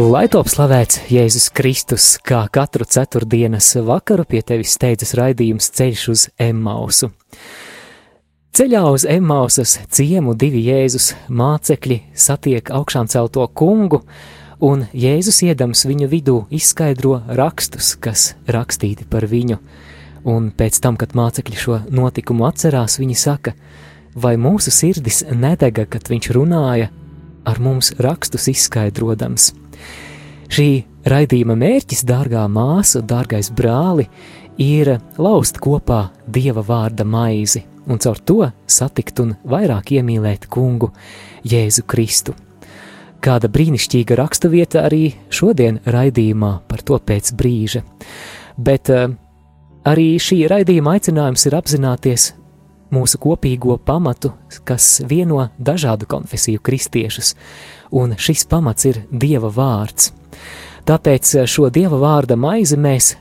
Lai top slavēts Jēzus Kristus, kā katru ceturtdienas vakaru pie tevis steidzas raidījums ceļš uz Emmausu. Ceļā uz Emmausas ciemu divi Jēzus mācekļi satiek augšām celto kungu, un Jēzus iedams viņu vidū izskaidro rakstus, kas rakstīti par viņu. Un pēc tam, kad mācekļi šo notikumu atcerās, viņi saka, vai mūsu sirdis nedega, kad viņš runāja ar mums rakstus izskaidrodams. Šī raidījuma mērķis, dārgā māsa, dārgais brāli, ir laust kopā dieva vārda maizi un caur to satikt un vairāk iemīlēt kungu Jēzu Kristu. Kāda brīnišķīga raksturvieta arī šodien raidījumā par to pēc brīža. Bet uh, arī šī raidījuma aicinājums ir apzināties mūsu kopīgo pamatu, kas vieno dažādu konfesiju kristiešus, un šis pamats ir Dieva vārds. Tāpēc šo dieva vārda maizi mēs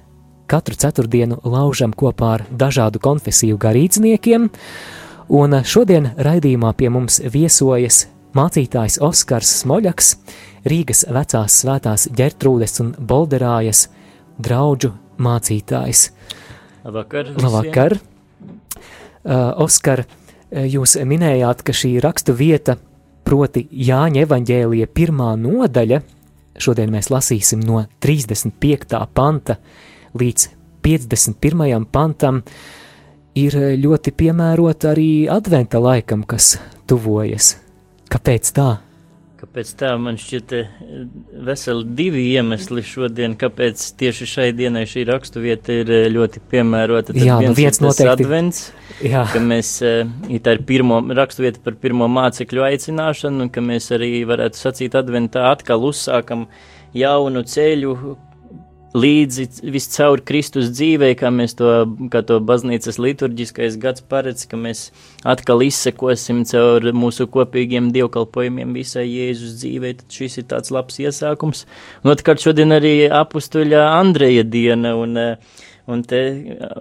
katru ceturtdienu laužam kopā ar dažādu konfesiju garīdzniekiem, un šodien raidījumā pie mums viesojas mācītājs Oskars Smoļaks, Rīgas vecās svētās ģertrūdes un bolderājas draudžu mācītājs. Labvakar! Labvakar! Uh, Oskar, jūs minējāt, ka šī rakstu vieta, proti Jāņa evaņģēlija pirmā nodaļa, Šodien mēs lasīsim no 35. panta līdz 51. pantam. Ir ļoti piemērota arī adventa laikam, kas tuvojas. Kāpēc tā? Kāpēc tā man šķiet veseli divi iemesli šodien, kāpēc tieši šai dienai šī raksturvieta ir eh, ļoti piemērota. Tad Jā, nu viens noteikti. Advents, Jā. ka mēs, eh, tā ir pirmo raksturvieta par pirmo mācekļu aicināšanu, un ka mēs arī varētu sacīt adventā atkal uzsākam jaunu ceļu, līdzi viscaur Kristus dzīvē, kā mēs to, kā to baznīcas liturģiskais gads paredz, ka mēs atkal izsekosim caur mūsu kopīgiem dievkalpojumiem visai Jēzus dzīvē, tad šis ir tāds labs iesākums. Un otrkārt šodien arī apustuļa Andreja diena, un, un te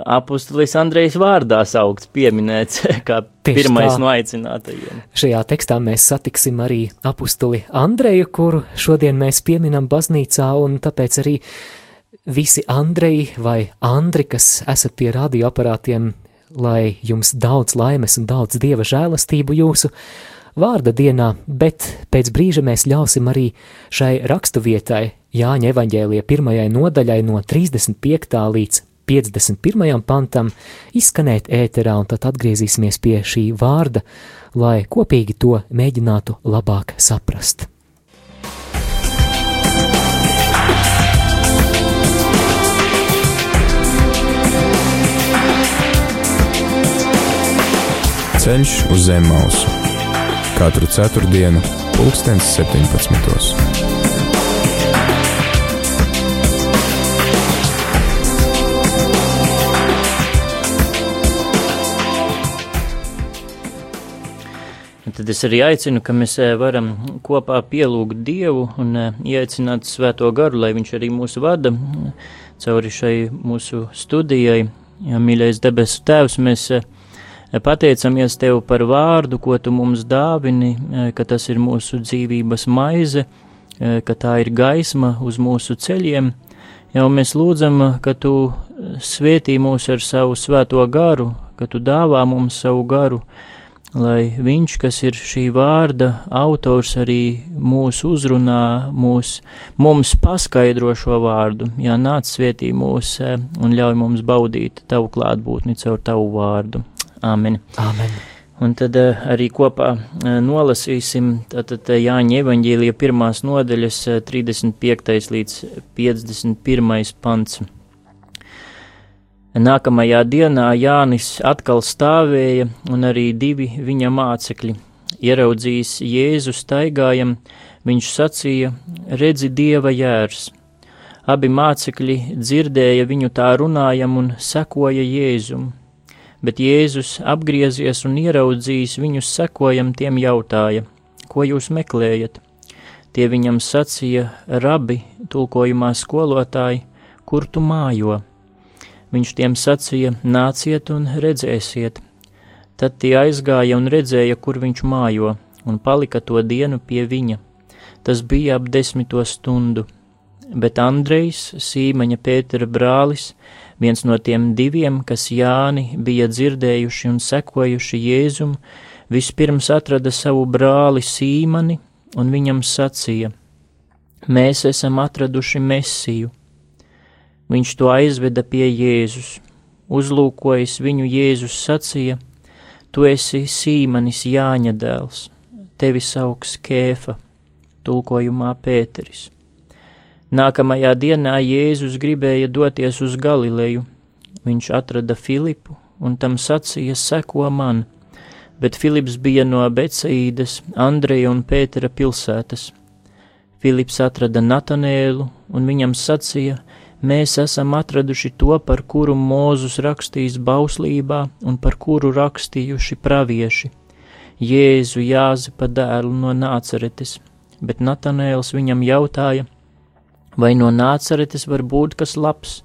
apustulis Andrejs vārdā saukts, pieminēts kā Tieši pirmais tā. no aicinātajiem. Šajā tekstā mēs satiksim arī apustuli Andreju, kuru šodien mēs pieminam baznīcā, un tāpēc arī visi Andreji vai Andri, kas esat pie radioaparātiem, lai jums daudz laimes un daudz dieva žēlastību jūsu vārda dienā, bet pēc brīža mēs ļausim arī šai raksturvietai Jāņa evaņģēlija pirmajai nodaļai no 35. līdz 51. pantam izskanēt ēterā, un tad atgriezīsimies pie šī vārda, lai kopīgi to mēģinātu labāk saprast. Ceļš uz zem mausu - katru ceturtdienu, pulkstens 17. Tad es arī aicinu, ka mēs eh, varam kopā pielūgt Dievu un eh, ieteicināt Svēto garu, lai Viņš arī mūsu vada cauri šai mūsu studijai. Ja, mīļais debesu Tēvs, mēs uh, Pateicamies Tev par vārdu, ko Tu mums dāvini, e, ka tas ir mūsu dzīvības maize, e, ka tā ir gaisma uz mūsu ceļiem. Jau mēs lūdzam, ka Tu svētī mūs ar savu svēto garu, ka Tu dāvā mums savu garu, lai Viņš, kas ir šī vārda autors, arī mūs uzrunā, mūs, mums paskaidro šo vārdu, jā, nāc svētī mūs e, un ļauj mums baudīt Tavu klātbūtni caur Tavu vārdu. Āmen. Āmen. Un tad uh, arī kopā uh, nolasīsim tātad uh, Jāņa evaņģīlija pirmās nodaļas uh, 35. līdz 51. pants. Nākamajā dienā Jānis atkal stāvēja, un arī divi viņa mācekļi. Ieraudzījis Jēzu staigājam, viņš sacīja: Redzi, dieva jērs! Abi mācekļi dzirdēja viņu tā runājam un sekoja Jēzum, bet Jēzus apgriezies un ieraudzījis viņus sekojam, tiem jautāja, ko jūs meklējat? Tie viņam sacīja, rabi, tulkojumā skolotāji, kur tu mājo? Viņš tiem sacīja, nāciet un redzēsiet. Tad tie aizgāja un redzēja, kur viņš mājo, un palika to dienu pie viņa. Tas bija ap desmito stundu bet Andrejs, Sīmaņa Pētera brālis, viens no tiem diviem, kas Jāni bija dzirdējuši un sekojuši Jēzum, vispirms atrada savu brāli Sīmani un viņam sacīja: Mēs esam atraduši Mesiju. Viņš to aizveda pie Jēzus. Uzlūkojis viņu, Jēzus sacīja: Tu esi Sīmanis Jāņa dēls, tevi sauks Kēfa, tulkojumā Pēteris. Nākamajā dienā Jēzus gribēja doties uz Galileju. Viņš atrada Filipu un tam sacīja: Seko man, bet Filips bija no Becīdas, Andreja un Pētera pilsētas. Filips atrada Natanēlu un viņam sacīja: Mēs esam atraduši to, par kuru Mūzus rakstījis bauslībā un par kuru rakstījuši pravieši - Jēzu Jāzipa dēlu no Nāceretes, bet Natanēls viņam jautāja: vai no nācaretes var būt kas labs?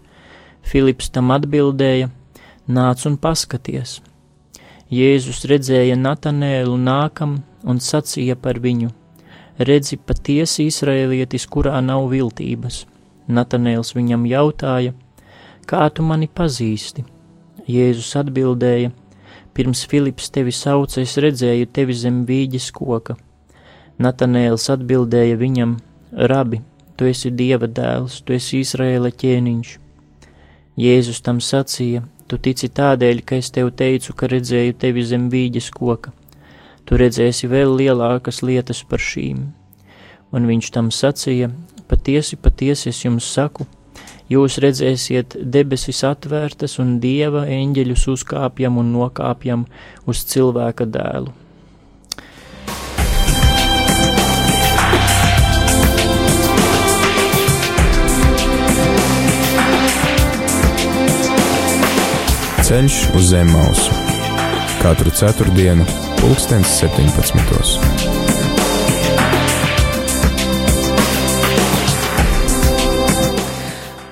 Filips tam atbildēja: Nāc un paskaties! Jēzus redzēja Natanēlu nākam un sacīja par viņu: Redzi patiesi izraēlietis, kurā nav viltības. Natanēls viņam jautāja: Kā tu mani pazīsti? Jēzus atbildēja: Pirms Filips tevi sauca, es redzēju tevi zem vīģes koka. Natanēls atbildēja viņam: Rabi, tu esi Dieva dēls, tu esi Izraēla ķēniņš. Jēzus tam sacīja, tu tici tādēļ, ka es tev teicu, ka redzēju tevi zem vīģes koka. Tu redzēsi vēl lielākas lietas par šīm. Un viņš tam sacīja, patiesi, patiesi es jums saku, jūs redzēsiet debesis atvērtas un dieva eņģeļus uzkāpjam un nokāpjam uz cilvēka dēlu. Ceļš uz zem mausu katru ceturtdienu, pulkstens 17.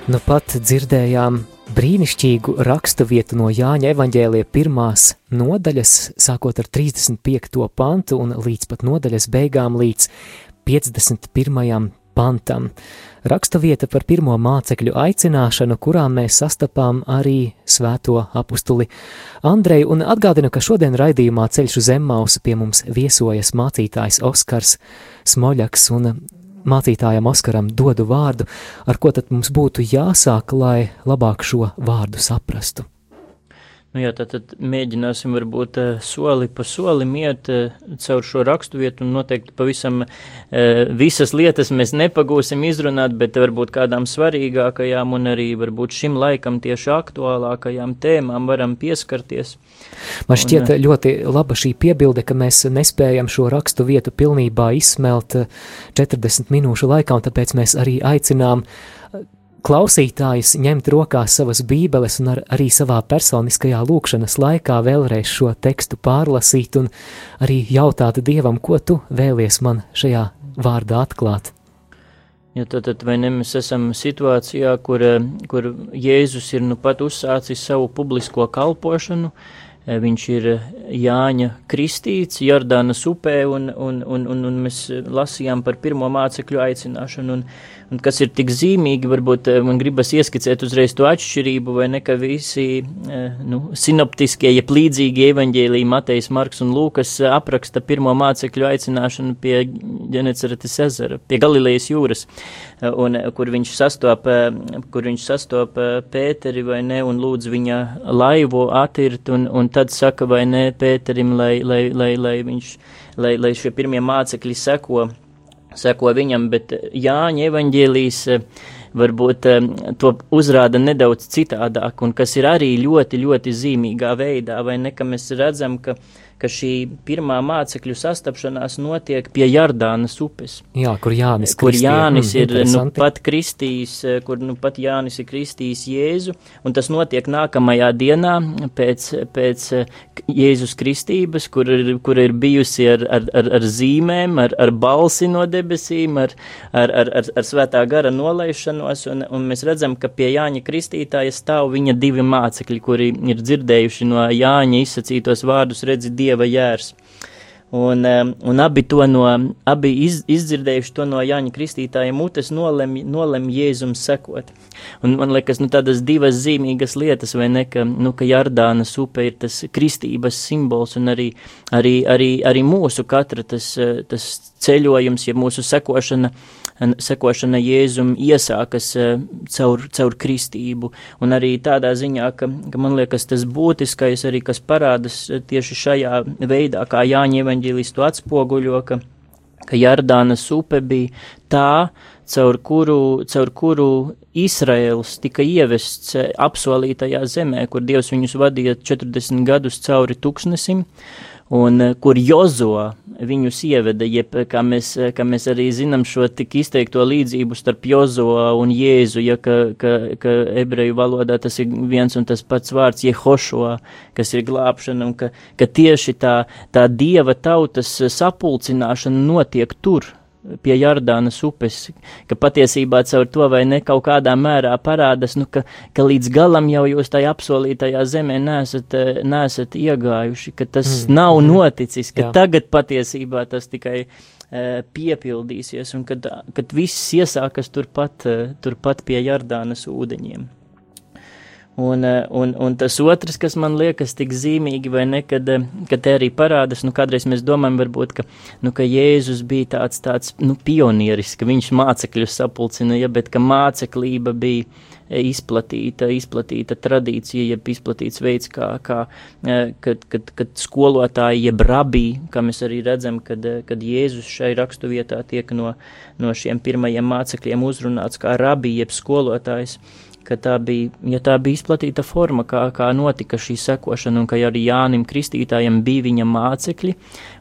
Nu pat dzirdējām brīnišķīgu rakstu vietu no Jāņa evaņģēlija pirmās nodaļas, sākot ar 35. pantu un līdz pat nodaļas beigām līdz 51. pantam raksturvieta par pirmo mācekļu aicināšanu, kurā mēs sastapām arī svēto apustuli Andreju, un atgādinu, ka šodien raidījumā ceļš uz Zemmausu pie mums viesojas mācītājs Oskars Smoļaks, un mācītājam Oskaram dodu vārdu, ar ko tad mums būtu jāsāk, lai labāk šo vārdu saprastu. Nu jā, tad, tad mēģināsim varbūt eh, soli pa solim iet eh, caur šo raksturvietu un noteikti pavisam eh, visas lietas mēs nepagūsim izrunāt, bet varbūt kādām svarīgākajām un arī varbūt šim laikam tieši aktuālākajām tēmām varam pieskarties. Man šķiet un, ļoti laba šī piebilde, ka mēs nespējam šo rakstu vietu pilnībā izsmelt 40 minūšu laikā, un tāpēc mēs arī aicinām klausītājs ņemt rokās savas bībeles un ar, arī savā personiskajā lūkšanas laikā vēlreiz šo tekstu pārlasīt un arī jautāt Dievam, ko tu vēlies man šajā vārdā atklāt. Ja tad, tad vai ne mēs esam situācijā, kur, kur Jēzus ir nu pat uzsācis savu publisko kalpošanu, viņš ir Jāņa kristīts Jordānas upē, un, un, un, un, un mēs lasījām par pirmo mācekļu aicināšanu, un, un kas ir tik zīmīgi, varbūt eh, man gribas ieskicēt uzreiz to atšķirību, vai ne, ka visi eh, nu, sinoptiskie, ja plīdzīgie evaņģēlīji Matejs, Marks un Lūkas eh, apraksta pirmo mācekļu aicināšanu pie Ģenecerates ezera, pie Galilejas jūras, un kur viņš sastopa, kur viņš sastopa Pēteri vai ne, un lūdz viņa laivu atirt, un, un tad saka vai ne Pēterim, lai, lai, lai, lai viņš, lai, lai šie pirmie mācekļi seko seko viņam, bet Jāņa evaņģēlīs eh, varbūt eh, to uzrāda nedaudz citādāk, un kas ir arī ļoti, ļoti zīmīgā veidā, vai ne, ka mēs redzam, ka, ka šī pirmā mācekļu sastapšanās notiek pie Jardānas upes. Jā, kur Jānis, kur Jānis mm, ir nu pat kristījis, kur nu pat Jānis ir kristījis Jēzu, un tas notiek nākamajā dienā pēc, pēc Jēzus kristības, kur ir, kur ir bijusi ar, ar, ar, ar zīmēm, ar, ar balsi no debesīm, ar, ar, ar, ar, ar svētā gara nolaišanos, un, un mēs redzam, ka pie Jāņa kristītāja stāv viņa divi mācekļi, kuri ir dzirdējuši no Jāņa izsacītos vārdus redzi Dievu dieva jērs. Un, un abi to no, abi iz, izdzirdējuši to no Jāņa Kristītāja mutes, nolem, nolem Jēzum sekot. Un man liekas, nu tādas divas zīmīgas lietas, vai ne, ka, nu, ka Jardānas upe ir tas kristības simbols un arī, arī, arī, arī mūsu katra tas, tas ceļojums, ja mūsu sekošana uh, sekošana Jēzum iesākas eh, caur, caur kristību, un arī tādā ziņā, ka, ka man liekas tas būtiskais arī, kas parādas eh, tieši šajā veidā, kā Jāņa evaņģīlis to atspoguļo, ka, ka Jardānas upe bija tā, caur kuru, caur kuru Izraels tika ievests eh, apsolītajā zemē, kur Dievs viņus vadīja 40 gadus cauri tuksnesim, un kur Jozo viņus ieveda, jeb kā mēs, kā mēs arī zinām šo tik izteikto līdzību starp Jozo un Jēzu, ja ka, ka, ka ebreju valodā tas ir viens un tas pats vārds Jehošo, kas ir glābšana, un ka, ka tieši tā, tā dieva tautas sapulcināšana notiek tur pie Jardānas upes, ka patiesībā caur to vai ne kaut kādā mērā parādas, nu, ka, ka līdz galam jau jūs tajā apsolītajā zemē nesat, eh, nesat iegājuši, ka tas mm. nav mm. noticis, ka Jā. tagad patiesībā tas tikai uh, piepildīsies un kad, kad viss iesākas turpat, uh, turpat pie Jardānas ūdeņiem. Un, eh, un, un tas otrs, kas man liekas tik zīmīgi, vai ne, kad, eh, kad te arī parādās, nu, kādreiz mēs domājam, varbūt, ka, nu, ka Jēzus bija tāds, tāds, nu, pionieris, ka viņš mācekļus sapulcina, ja, bet ka māceklība bija eh, izplatīta, izplatīta tradīcija, jeb izplatīts veids, kā, kā kad, kad, kad skolotāji, jeb rabī, kā mēs arī redzam, kad, kad Jēzus šai rakstu vietā tiek no, no šiem pirmajiem mācekļiem uzrunāts kā rabī, jeb skolotājs, ka tā bija, ja tā bija izplatīta forma, kā, kā notika šī sekošana, un ka arī Jānim Kristītājam bija viņa mācekļi,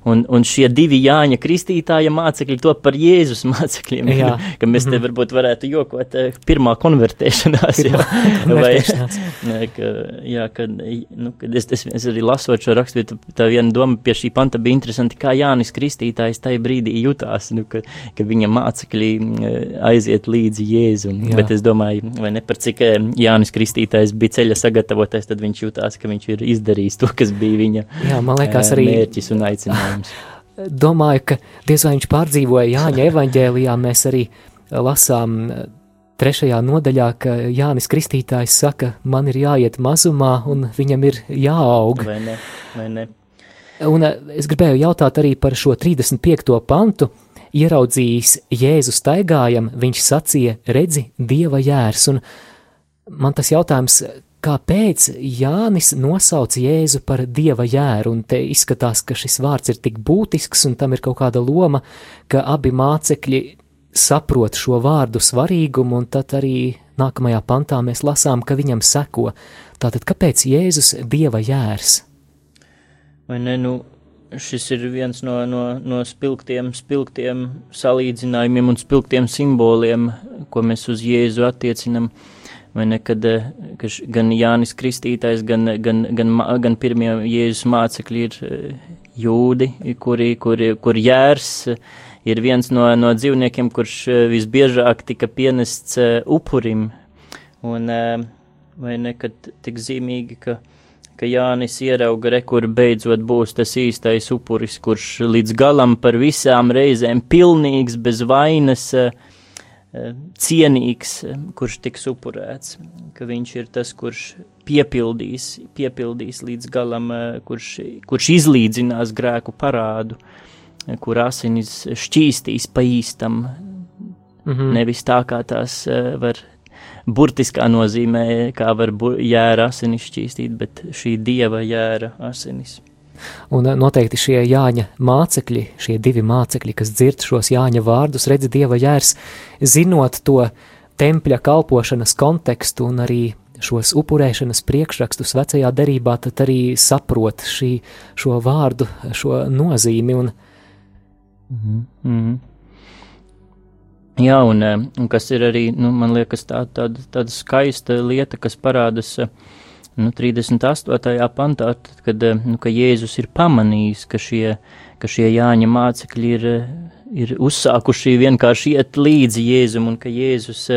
un, un šie divi Jāņa Kristītāja mācekļi to par Jēzus mācekļiem, jā. ka mēs te mhm. varbūt varētu jokot eh, pirmā konvertēšanās, pirmā jā, konvertēšanās. vai, ka, jā, kad, nu, kad es, es, es arī lasot šo rakstu, tā viena doma pie šī panta bija interesanti, kā Jānis Kristītājs tajā brīdī jutās, nu, ka, ka viņa mācekļi eh, aiziet līdzi Jēzum, jā. bet es domāju, vai ne par cik cik eh, Jānis Kristītājs bija ceļa sagatavotais, tad viņš jutās, ka viņš ir izdarījis to, kas bija viņa Jā, man liekas, arī mērķis un aicinājums. Domāju, ka diez vai viņš pārdzīvoja Jāņa evaņģēlijā, mēs arī lasām eh, trešajā nodaļā, ka Jānis Kristītājs saka, man ir jāiet mazumā un viņam ir jāaug. Vai ne, vai ne. Un eh, es gribēju jautāt arī par šo 35. pantu, ieraudzījis Jēzu staigājam, viņš sacīja, redzi, Dieva jērs, un man tas jautājums, kāpēc Jānis nosauc Jēzu par dieva jēru, un te izskatās, ka šis vārds ir tik būtisks, un tam ir kaut kāda loma, ka abi mācekļi saprot šo vārdu svarīgumu, un tad arī nākamajā pantā mēs lasām, ka viņam seko. Tātad, kāpēc Jēzus dieva jērs? Vai ne, nu, šis ir viens no, no, no spilgtiem, spilgtiem salīdzinājumiem un spilgtiem simboliem, ko mēs uz Jēzu attiecinam. Uh, vai ne, kad, eh, gan Jānis Kristītājs, gan, gan, gan, gan pirmie Jēzus mācekļi ir eh, jūdi, kuri, kuri, kur jērs eh, ir viens no, no dzīvniekiem, kurš visbiežāk tika pienests upurim, un vai ne, kad tik zīmīgi, ka, ka Jānis ierauga re, kur beidzot būs tas īstais upuris, kurš līdz galam par visām reizēm pilnīgs, bez vainas, uh, cienīgs, eh, kurš tiks upurēts, ka viņš ir tas, kurš piepildīs, piepildīs līdz galam, eh, kurš, kurš izlīdzinās grēku parādu, kur asinis šķīstīs pa īstam, mm -hmm. nevis tā kā tās var burtiskā nozīmē, kā var jēra asinis šķīstīt, bet šī dieva jēra asinis. Un eh, noteikti šie Jāņa mācekļi, šie divi mācekļi, kas dzird šos Jāņa vārdus, redz Dieva jērs, zinot to tempļa kalpošanas kontekstu un arī šos upurēšanas priekšrakstus vecajā derībā, tad arī saprot šī, šo vārdu, šo nozīmi. Un... Mm -hmm. Jā, un, un kas ir arī, nu, man liekas, tā, tāda, tāda skaista lieta, kas parādās nu, 38. pantā, tad, kad nu, ka Jēzus ir pamanījis, ka šie, ka šie Jāņa mācekļi ir, ir uzsākuši vienkārši iet līdzi Jēzum, un ka Jēzus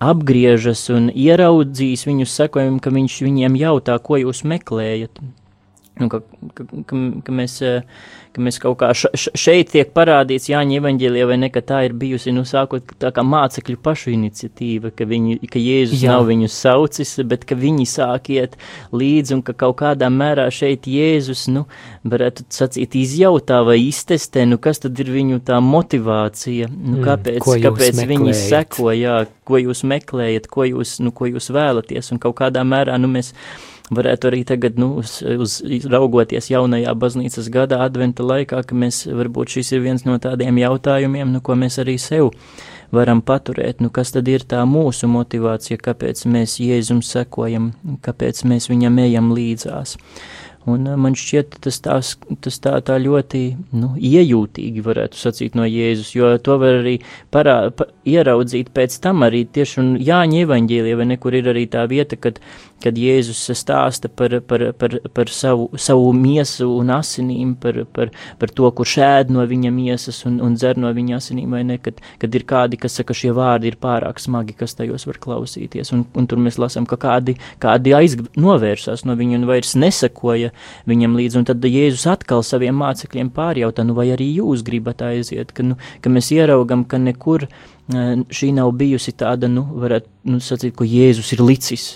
apgriežas un ieraudzīs viņus sekojumu, ka viņš viņiem jautā, ko jūs meklējat. Nu, ka, ka, ka, ka, mēs, ka mēs kaut kā šeit tiek parādīts Jāņa evaņģēlijā, vai ne, ka tā ir bijusi, nu, sākot tā kā mācekļu pašu iniciatīva, ka, viņi, ka Jēzus Jā. nav viņus saucis, bet ka viņi sāk iet līdzi un ka kaut kādā mērā šeit Jēzus, nu, varētu sacīt, izjautā vai iztestē, nu, kas tad ir viņu tā motivācija, nu, kāpēc, mm, kāpēc viņi seko, jā, ko jūs meklējat, ko jūs, nu, ko jūs vēlaties, un kaut kādā mērā, nu, mēs varētu arī tagad, nu, uz, uz raugoties jaunajā baznīcas gadā, adventa laikā, ka mēs varbūt šis ir viens no tādiem jautājumiem, nu, ko mēs arī sev varam paturēt, nu, kas tad ir tā mūsu motivācija, kāpēc mēs Jēzum sekojam, kāpēc mēs viņam ejam līdzās. Un man šķiet, tas, tās, tas tā, tā ļoti nu, iejūtīgi varētu sacīt no Jēzus, jo to var arī parā, pa, ieraudzīt pēc tam arī tieši un Jāņa evaņģēlija, vai nekur ir arī tā vieta, kad, kad Jēzus stāsta par, par, par, par savu, savu miesu un asinīm, par, par, par to, kur šēd no viņa miesas un, un dzer no viņa asinīm, vai ne, kad, kad ir kādi, kas saka, šie vārdi ir pārāk smagi, kas tajos var klausīties, un, un tur mēs lasām, ka kādi, kādi aizg novērsās no viņa un vairs nesakoja viņam līdzi, un tad Jēzus atkal saviem mācekļiem pārjautā, nu vai arī jūs gribat aiziet, ka, nu, ka mēs ieraugam, ka nekur šī nav bijusi tāda, nu, varētu, nu, sacīt, ko Jēzus ir licis,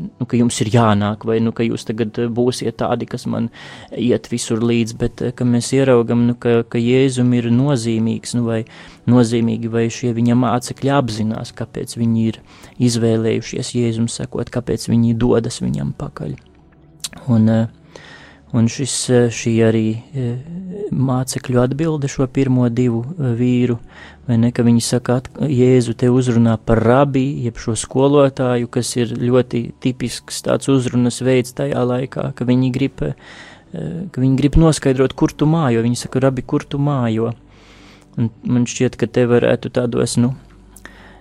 nu, ka jums ir jānāk, vai, nu, ka jūs tagad būsiet tādi, kas man iet visur līdz, bet, ka mēs ieraugam, nu, ka, ka Jēzum ir nozīmīgs, nu, vai nozīmīgi, vai šie viņa mācekļi apzinās, kāpēc viņi ir izvēlējušies Jēzum sekot, kāpēc viņi dodas viņam pakaļ. Un, uh, Un šis, eh, šī arī eh, mācekļu atbilde šo pirmo divu eh, vīru, vai ne, ka viņi saka, Jēzu te uzrunā par rabi, jeb šo skolotāju, kas ir ļoti tipisks tāds uzrunas veids tajā laikā, ka viņi grib, ka viņi grib noskaidrot, kur tu mājo, viņi saka, rabi, kur tu mājo. Un man šķiet, ka te varētu tādos, nu,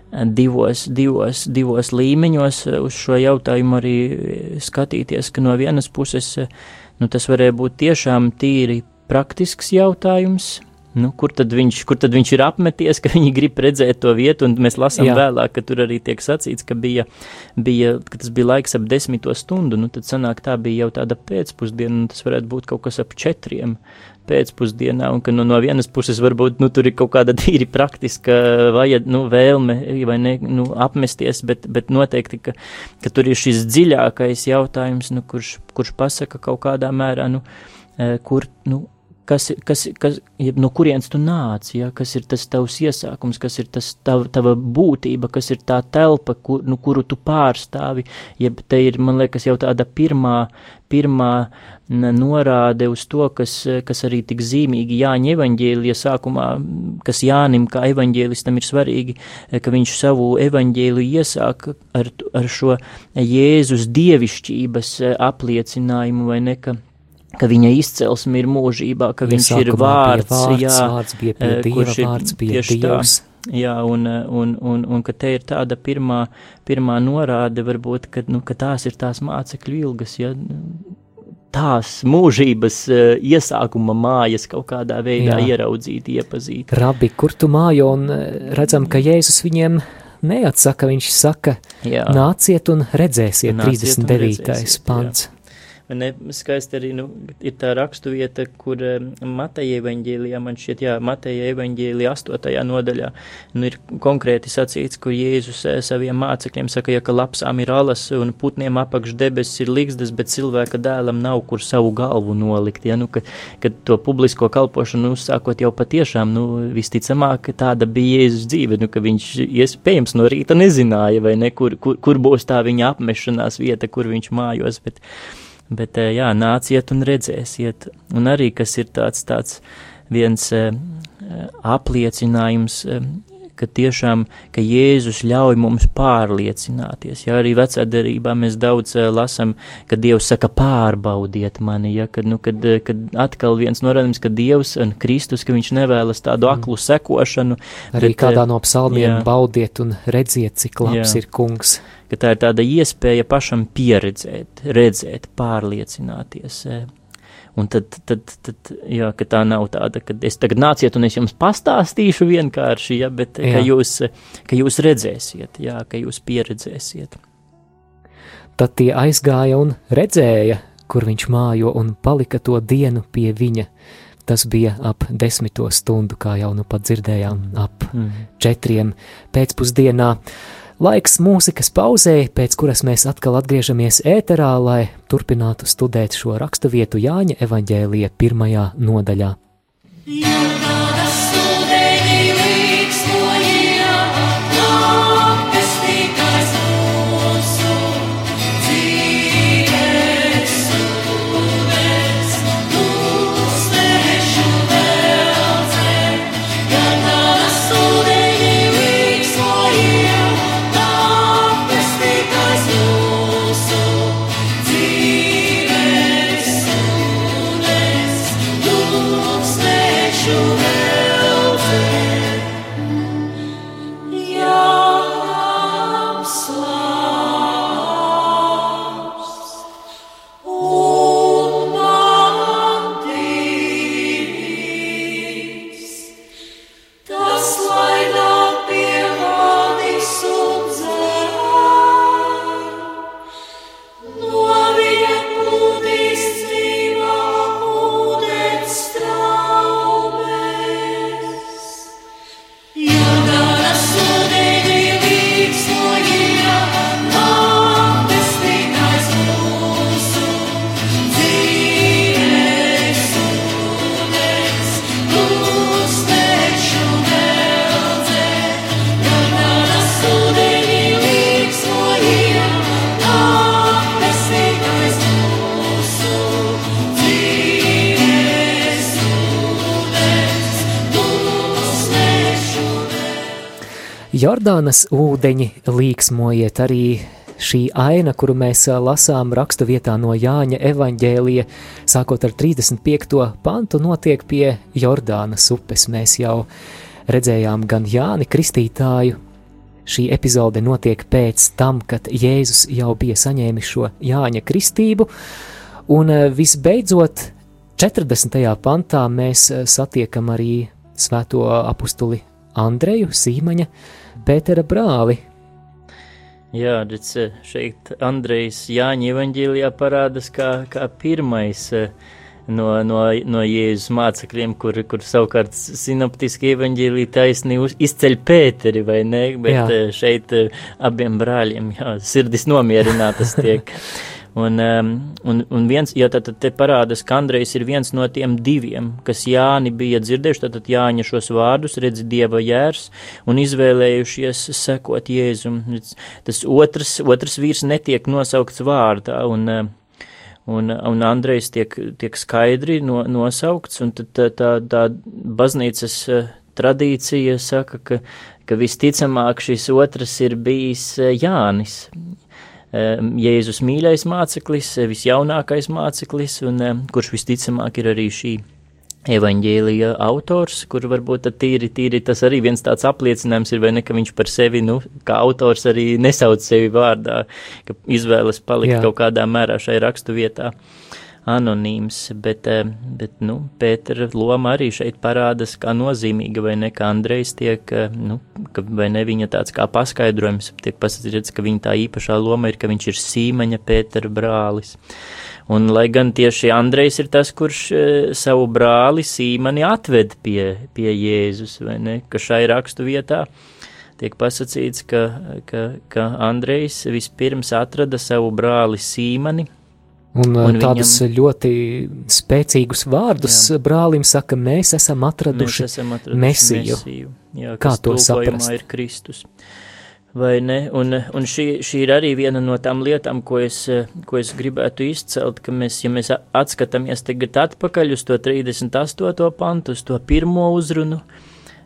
divos, divos, divos līmeņos uz šo jautājumu arī skatīties, ka no vienas puses nu, tas varēja būt tiešām tīri praktisks jautājums. Nu, kur, tad viņš, kur tad viņš ir apmeties, ka viņi grib redzēt to vietu, un mēs lasām Jā. vēlāk, ka tur arī tiek sacīts, ka, bija, bija, ka tas bija laiks ap desmito stundu, nu tad sanāk tā bija jau tāda pēcpusdiena, un tas varētu būt kaut kas ap četriem pēcpusdienā, un ka nu, no vienas puses varbūt nu, tur ir kaut kāda tīri praktiska vajad, nu, vēlme vai ne, nu, apmesties, bet, bet noteikti, ka, ka tur ir šis dziļākais jautājums, nu, kurš, kurš pasaka kaut kādā mērā, nu, eh, kur, nu, kas, kas, kas, jeb, no kurienes tu nāc, ja, kas ir tas tavs iesākums, kas ir tas tav, tava būtība, kas ir tā telpa, kur, nu, kuru tu pārstāvi, jeb te ir, man liekas, jau tāda pirmā, pirmā norāde uz to, kas, kas arī tik zīmīgi Jāņa evaņģēlija sākumā, kas Jānim kā evaņģēlistam ir svarīgi, ka viņš savu evaņģēliju iesāk ar, ar šo Jēzus dievišķības apliecinājumu vai ne, ka ka viņa izcelsme ir mūžībā, ka viņš ir vārds, vārds, jā, vārds bija pie eh, Dieva, vārds bija Dievs. Tā, jā, un, un, un, un ka te ir tāda pirmā, pirmā norāde, varbūt, ka, nu, ka tās ir tās mācekļu ilgas, ja, tās mūžības uh, iesākuma mājas kaut kādā veidā jā. ieraudzīt, iepazīt. Rabi, kur tu mājo, un eh, redzam, ka Jēzus viņiem neatsaka, viņš saka, jā. nāciet un redzēsiet, nāciet 39. Un redzēsiet, pants. Jā. Ne, skaisti arī nu, ir tā raksturvieta, kur Mateja evaņģēlijā, man šķiet, jā, Mateja evaņģēlijā 8. nodaļā, nu, ir konkrēti sacīts, kur Jēzus eh, saviem mācekļiem saka, ja ka lapsām ir alas un putniem apakš debesis ir liksdas, bet cilvēka dēlam nav kur savu galvu nolikt, ja, nu, ka, kad to publisko kalpošanu uzsākot jau patiešām, nu, visticamāk, tāda bija Jēzus dzīve, nu, ka viņš iespējams no rīta nezināja, vai ne, kur, kur, kur būs tā viņa apmešanās vieta, kur viņš mājos, bet Bet, eh, jā, nāciet un redzēsiet. Un arī, kas ir tāds, tāds viens eh, apliecinājums, eh, ka tiešām, ka Jēzus ļauj mums pārliecināties. Ja arī vecā derībā mēs daudz lasam, ka Dievs saka pārbaudiet mani, ja, kad, nu, kad, kad atkal viens norādījums, ka Dievs un Kristus, ka viņš nevēlas tādu mm. aklu sekošanu. Arī bet, kādā no psalmiem jā, baudiet un redziet, cik labs jā. ir kungs. Ka tā ir tāda iespēja pašam pieredzēt, redzēt, pārliecināties. Un tad, tad, tad jā, ka tā nav tāda, ka es tagad nāciet un es jums pastāstīšu vienkārši, ja, bet jā. ka jūs, ka jūs redzēsiet, jā, ka jūs pieredzēsiet. Tad tie aizgāja un redzēja, kur viņš mājo un palika to dienu pie viņa. Tas bija ap desmito stundu, kā jau nu pat dzirdējām, ap mm. četriem pēcpusdienā. Laiks mūzikas pauzē, pēc kuras mēs atkal atgriežamies ēterā, lai turpinātu studēt šo raksturvietu Jāņa evaņģēlija pirmajā nodaļā. Jā. Jordānas ūdeņi līksmojiet arī šī aina, kuru mēs lasām rakstu vietā no Jāņa evaņģēlija, sākot ar 35. pantu, notiek pie Jordānas upes. Mēs jau redzējām gan Jāni Kristītāju. Šī epizode notiek pēc tam, kad Jēzus jau bija saņēmis šo Jāņa kristību, un visbeidzot, 40. pantā mēs satiekam arī svēto apustuli Andreju Sīmaņa, Pētera brāli. Jā, redz, šeit Andrejs Jāņa evaņģīlijā parādās kā, kā pirmais eh, no, no, no Jēzus mācekļiem, kur, kur savukārt sinoptiski evaņģīlī taisni izceļ Pēteri, vai ne, bet jā. Eh, šeit eh, abiem brāļiem, jā, sirdis nomierinātas tiek. Un, um, un, un viens, ja tad, te parādās, ka Andrejs ir viens no tiem diviem, kas Jāni bija dzirdējuši, tad, Jāņa šos vārdus redz Dieva jērs un izvēlējušies sekot Jēzum. Tas otrs, otrs vīrs netiek nosaukts vārdā, un, un, un Andrejs tiek, tiek skaidri no, nosaukts, un tā, tā, tā baznīcas eh, tradīcija saka, ka, ka visticamāk šis otrs ir bijis eh, Jānis. Jēzus mīļais māceklis, visjaunākais māceklis, un kurš visticamāk ir arī šī evaņģēlija autors, kur varbūt tīri, tīri tas arī viens tāds apliecinājums ir, vai ne, ka viņš par sevi, nu, kā autors arī nesauc sevi vārdā, ka izvēlas palikt Jā. kaut kādā mērā šai rakstu vietā. Uh, anonīms, bet, eh, bet nu, Pētera loma arī šeit parādās kā nozīmīga, vai ne, kā Andrejs tiek, eh, nu, ka, vai ne, viņa tāds kā paskaidrojums, tiek pasakīts, ka viņa tā īpašā loma ir, ka viņš ir Sīmaņa Pētera brālis. Un, lai gan tieši Andrejs ir tas, kurš e, savu brāli Sīmani atved pie, pie Jēzus, vai ne, ka šai rakstu vietā tiek pasakīts, ka, ka, ka Andrejs vispirms atrada savu brāli Sīmani, Un, un tādus viņam, ļoti spēcīgus vārdus jā. brālim saka, mēs esam atraduši, mēs esam atraduši mesiju. mesiju. Jā, Kā to saprast? ir Kristus. Vai ne? Un, un šī, šī ir arī viena no tām lietām, ko es, ko es gribētu izcelt, ka mēs, ja mēs atskatāmies tagad atpakaļ uz to 38. pantu, uz to pirmo uzrunu,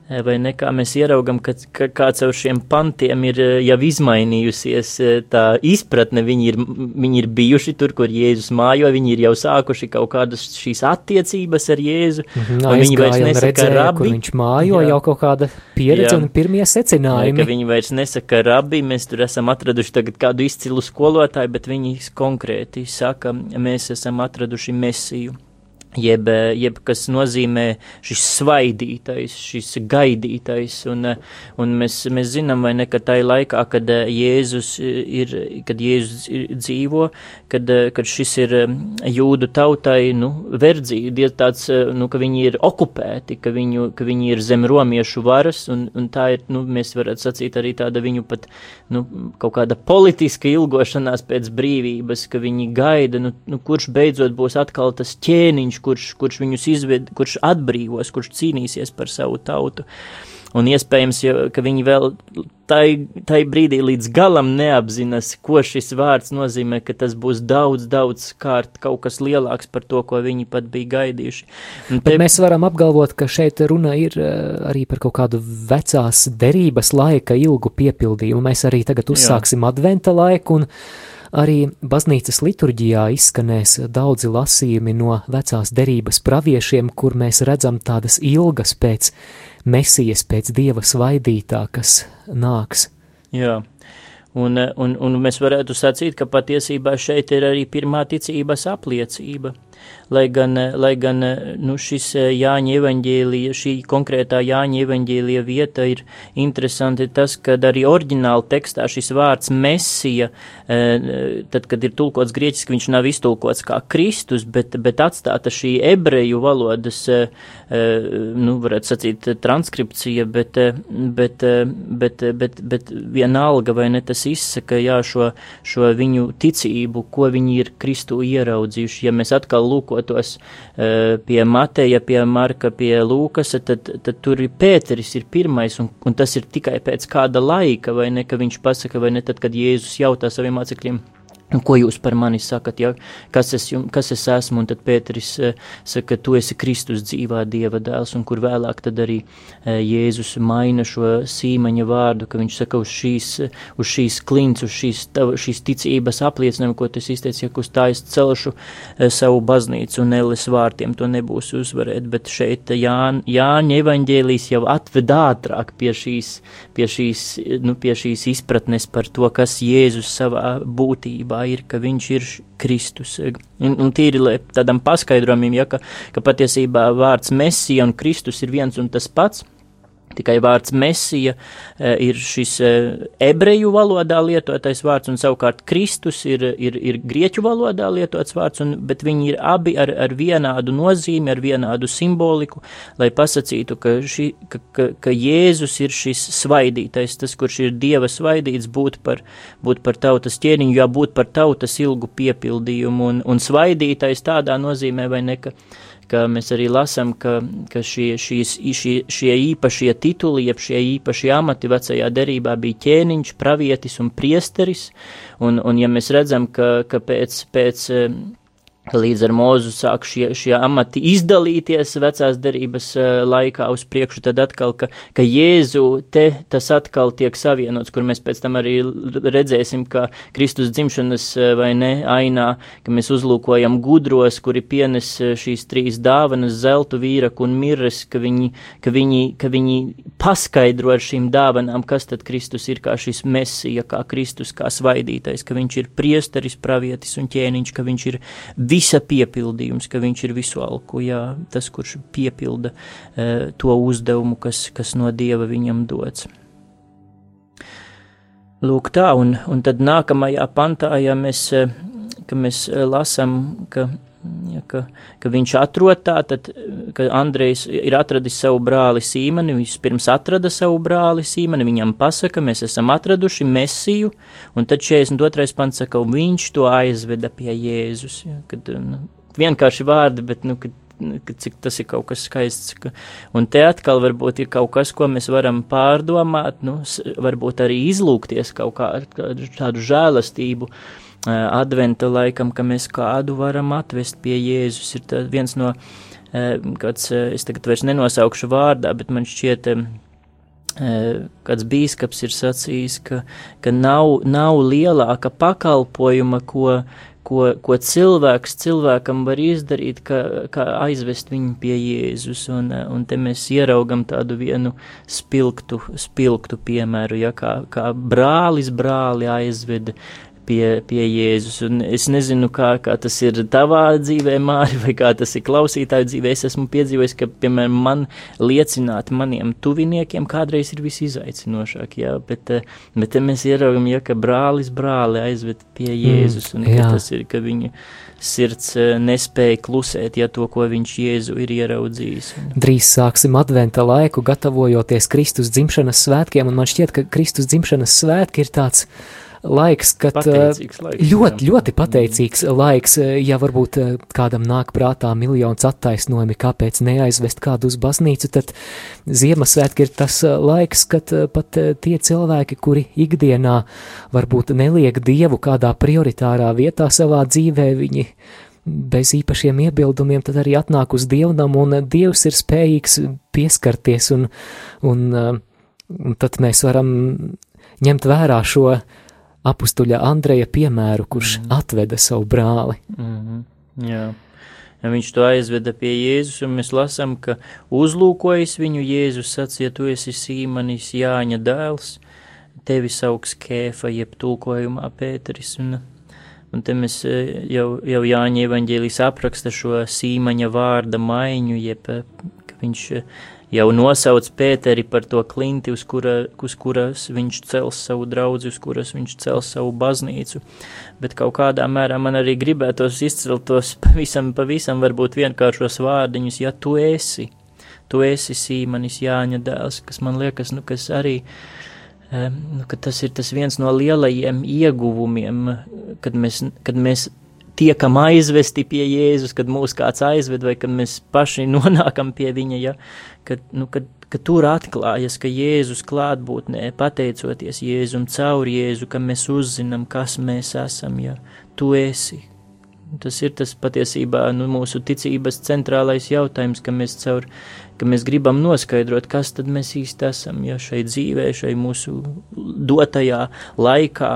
vai ne kā mēs ieraugam, ka, ka kāds ar šiem pantiem ir jau izmainījusies tā izpratne, viņi ir, viņi ir bijuši tur, kur Jēzus mājo, viņi ir jau sākuši kaut kādas šīs attiecības ar Jēzu, Mm -hmm, un viņi vairs nesaka redzēja, rabi. viņš mājo, Jā. jau kaut kāda pieredze Jā. un pirmie secinājumi. ka viņi vairs nesaka rabi, mēs tur esam atraduši tagad kādu izcilu skolotāju, bet viņi konkrēti saka, mēs esam atraduši mesiju. Jeb, jeb kas nozīmē šis svaidītais, šis gaidītais, un, un mēs, mēs zinām, vai ne, ka tajā laikā, kad Jēzus ir, kad Jēzus ir dzīvo, kad, kad šis ir jūdu tautai, nu, verdzīgi, diez tāds, nu, ka viņi ir okupēti, ka, viņu, ka viņi ir zem romiešu varas, un, un tā ir, nu, mēs varētu sacīt arī tāda viņu pat, nu, kaut kāda politiska ilgošanās pēc brīvības, ka viņi gaida, nu, nu kurš beidzot būs atkal tas ķēniņš, kurš, kurš viņus izved, kurš atbrīvos, kurš cīnīsies par savu tautu. Un iespējams, jo, ka viņi vēl tai, tai brīdī līdz galam neapzinas, ko šis vārds nozīmē, ka tas būs daudz, daudz kārt kaut kas lielāks par to, ko viņi pat bija gaidījuši. Un Bet mēs varam apgalvot, ka šeit runa ir eh, arī par kaut kādu vecās derības laika ilgu piepildījumu. Mēs arī tagad uzsāksim adventa laiku, un arī baznīcas liturģijā izskanēs daudzi lasījumi no vecās derības praviešiem, kur mēs redzam tādas ilgas pēc mesijas, pēc dieva svaidītā, kas nāks. Jā. Un, un, un mēs varētu sacīt, ka patiesībā šeit ir arī pirmā ticības apliecība. Lai gan, lai gan nu, šis Jāņa evaņģēlija, šī konkrētā Jāņa evaņģēlija vieta ir interesanti tas, ka arī oriģināla tekstā šis vārds mesija, tad, kad ir tulkots grieķiski, viņš nav iztulkots kā Kristus, bet, bet atstāta šī ebreju valodas, nu, varētu sacīt, transkripcija, bet, bet, bet, bet, bet vienalga, vai ne tas izsaka, jā, šo, šo viņu ticību, ko viņi ir Kristu ieraudzījuši. Ja mēs atkal lūkotos uh, pie Mateja, pie Marka, pie Lūkasa, tad, tad tur ir Pēteris ir pirmais, un, un tas ir tikai pēc kāda laika, vai ne, ka viņš pasaka, vai ne, tad, kad Jēzus jautā saviem mācekļiem. Ko jūs par mani sakat, ja? kas, es jum, kas es esmu? Un tad Pēteris uh, saka, tu esi Kristus dzīvā Dieva dēls, un kur vēlāk tad arī uh, Jēzus maina šo sīmaņa vārdu, ka viņš saka, uz šīs, uz šīs klints, uz šīs, tava, šīs ticības apliecinājumu, ko tas izteica, ja uz tā es celšu uh, savu baznīcu un elles vārtiem, to nebūs uzvarēt, bet šeit Jāņa, Jāņa evaņģēlīs jau atved ātrāk pie šīs, pie šīs, nu, pie šīs izpratnes par to, kas Jēzus savā būtībā ir, ka viņš ir Kristus. Un, un tīri tādam paskaidrojumam, ja, ka, ka patiesībā vārds Mesija un Kristus ir viens un tas pats. Tikai vārds mesija ir šis ebreju valodā lietotais vārds, un savukārt Kristus ir, ir, ir grieķu valodā lietots vārds, un, bet viņi ir abi ar, ar vienādu nozīmi, ar vienādu simboliku, lai pasacītu, ka, ši, ka, ka, ka Jēzus ir šis svaidītais, tas, kurš ir Dieva svaidīts, būt par, būt par tautas ķēniņu, jābūt par tautas ilgu piepildījumu, un, un svaidītais tādā nozīmē, vai ne, ka ka mēs arī lasām, ka, ka šie, šīs, šie, šie īpašie tituli, jeb šie īpašie amati vecajā derībā bija ķēniņš, pravietis un priesteris, un, un ja mēs redzam, ka, ka pēc, pēc Līdz ar mūzu sāk šie, šie amati izdalīties vecās derības laikā uz priekšu, tad atkal, ka, ka Jēzu te tas atkal tiek savienots, kur mēs pēc tam arī redzēsim, ka Kristus dzimšanas vai ne ainā, ka mēs uzlūkojam gudros, kuri pienes šīs trīs dāvanas, zeltu vīraku un mirres, ka viņi, ka viņi, ka viņi paskaidro ar šīm dāvanām, kas tad Kristus ir kā šis mesija, kā Kristus, kā svaidītais, ka viņš ir priesteris, pravietis un ķēniņš, ka viņš ir visa piepildījums, ka viņš ir visu alku, jā, tas, kurš piepilda uh, to uzdevumu, kas, kas no Dieva viņam dots. Lūk tā, un, un tad nākamajā pantā, ja mēs, ka mēs lasam, ka, ja, ka, ka viņš atrod tā, tad, ka Andrejs ir atradis savu brāli Sīmani, viņš pirms atrada savu brāli Sīmani, viņam pasaka, mēs esam atraduši Mesiju, un tad 42. pants saka, viņš to aizveda pie Jēzus, ja, kad, nu, vienkārši vārdi, bet, nu, kad cik tas ir kaut kas skaists. Ka, un te atkal varbūt ir kaut kas, ko mēs varam pārdomāt, nu, varbūt arī izlūkties kaut kā ar tādu žēlastību. Adventa laikam, ka mēs kādu varam atvest pie Jēzus, ir viens no kāds, es tagad vairs nenosaukšu vārdā, bet man šķiet, kāds bīskaps ir sacījis, ka, ka nav, nav lielāka pakalpojuma, ko, ko, ko cilvēks cilvēkam var izdarīt, kā, kā aizvest viņu pie Jēzus. Un, un te mēs ieraugam tādu vienu spilgtu, spilgtu piemēru, ja kā, kā brālis brāli aizveda pie, pie Jēzus. Un es nezinu, kā, kā tas ir tavā dzīvē, Māri, vai kā tas ir klausītāju dzīvē. Es esmu piedzīvojis, ka, piemēram, man liecināt maniem tuviniekiem kādreiz ir visizaicinošāk, jā, bet, eh, bet te mēs ieraugam, ja, ka brālis brāli aizved pie mm, Jēzus, un mm, tas ir, ka viņa sirds eh, nespēja klusēt, ja to, ko viņš Jēzu ir ieraudzījis. Drīz sāksim adventa laiku, gatavojoties Kristus dzimšanas svētkiem, un man šķiet, ka Kristus dzimšanas svētki ir tāds laiks, kad pateicīgs laiks, ļoti, jā. ļoti pateicīgs mm. laiks, ja varbūt kādam nāk prātā miljons attaisnojumi, kāpēc neaizvest kādu uz baznīcu, tad Ziemassvētki ir tas laiks, kad pat tie cilvēki, kuri ikdienā varbūt neliek Dievu kādā prioritārā vietā savā dzīvē, viņi bez īpašiem iebildumiem, tad arī atnāk uz dievnam, un Dievs ir spējīgs pieskarties, un, un, un tad mēs varam ņemt vērā šo apustuļa Andreja piemēru, kurš mm. atveda savu brāli. Mm -hmm. Jā. Ja viņš to aizveda pie Jēzus, un mēs lasām, ka uzlūkojis viņu Jēzus sacīja, tu esi Sīmanis Jāņa dēls, tevi sauks Kēfa, jeb tulkojumā Pēteris, un, un te mēs e, jau, jau Jāņa evaņģēlīs apraksta šo Sīmaņa vārda maiņu, jeb, ka viņš jau nosauc Pēteri par to klinti, uz, kura, uz kuras viņš cels savu draugu, uz kuras viņš cels savu baznīcu. Bet kaut kādā mērā man arī gribētos izcelt tos pavisam, pavisam varbūt vienkāršos vārdiņus, ja tu esi, tu esi Sīmanis Jāņa dēls, kas man liekas, nu, kas arī. Nu, tas ir tas viens no lielajiem ieguvumiem, kad mēs, kad mēs tiekam aizvesti pie Jēzus, kad mūs kāds aizved, vai kad mēs paši nonākam pie viņa, ja, kad, nu, kad, kad tur atklājas, ka Jēzus klātbūtnē, pateicoties Jēzum caur Jēzu, ka mēs uzzinām, kas mēs esam, ja? Tu esi. Tas ir tas patiesībā nu, mūsu ticības centrālais jautājums, ka mēs, caur, ka mēs gribam noskaidrot, kas tad mēs īsti esam, ja? Šai dzīvē, šai mūsu dotajā laikā,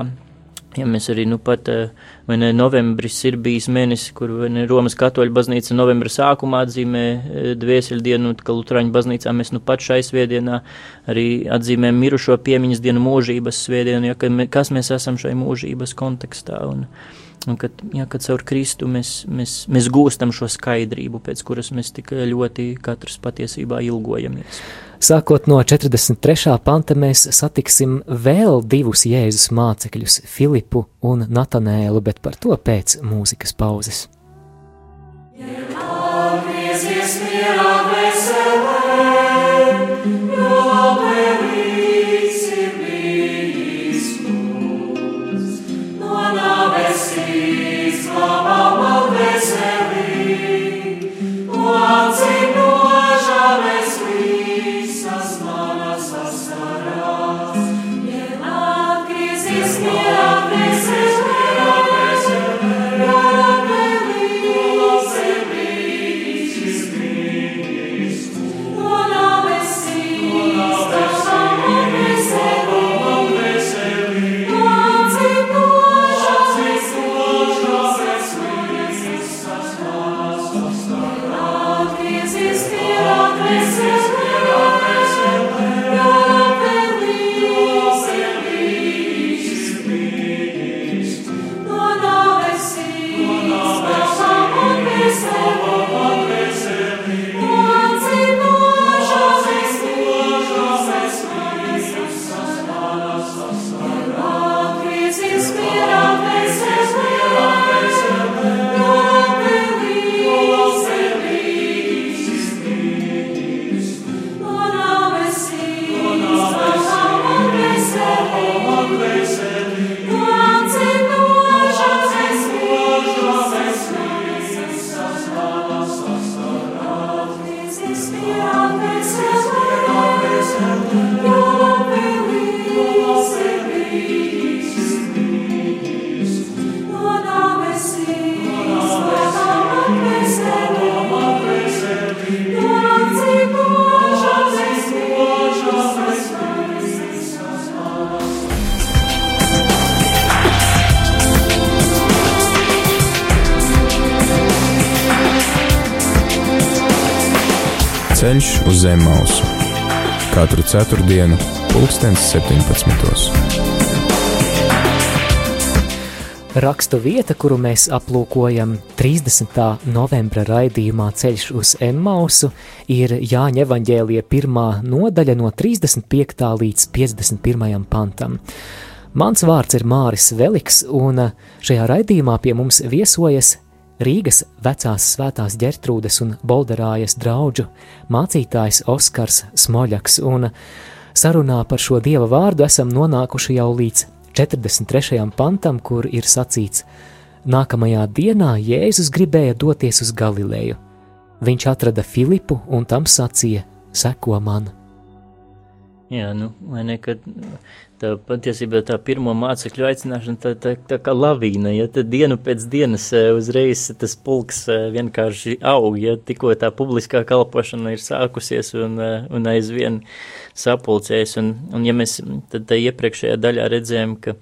Ja mēs arī nu pat, eh, vai ne, novembris ir bijis mēnesis, kur ne, Romas katoļu baznīca novembra sākumā atzīmē eh, dvēseli dienu, ka Lutraņu baznīcā mēs nu pat šai svētdienā arī atzīmē mirušo piemiņas dienu mūžības svētdienu, ja, ka kas mēs esam šai mūžības kontekstā. Un, un kad, ja, kad caur Kristu mēs, mēs, mēs gūstam šo skaidrību, pēc kuras mēs tik ļoti katrs patiesībā ilgojamies. Sākot no 43. panta mēs satiksim vēl divus Jēzus mācekļus, Filipu un Natanēlu, bet par to pēc mūzikas pauzes. Ja katru ceturtdienu, pulkstens 17. Rakstu vieta, kuru mēs aplūkojam 30. novembra raidījumā Ceļš uz Emmausu, ir Jāņa evaņģēlija pirmā nodaļa no 35. līdz 51. pantam. Mans vārds ir Māris Veliks, un šajā raidījumā pie mums viesojas Rīgas vecās svētās ģertrūdes un bolderājas draudžu mācītājs Oskars Smoļaks, un sarunā par šo dieva vārdu esam nonākuši jau līdz 43. pantam, kur ir sacīts: Nākamajā dienā Jēzus gribēja doties uz Galileju. Viņš atrada Filipu un tam sacīja: Seko man! Jā, nu, vai ne, kad tā patiesībā tā pirmo mācekļu aicināšana tā, tā, tā kā lavīna, ja tad dienu pēc dienas e, uzreiz tas pulks e, vienkārši aug, ja tikko tā publiskā kalpošana ir sākusies un, e, un aizvien sapulcēs, un, un ja mēs tad iepriekšējā daļā redzējām, ka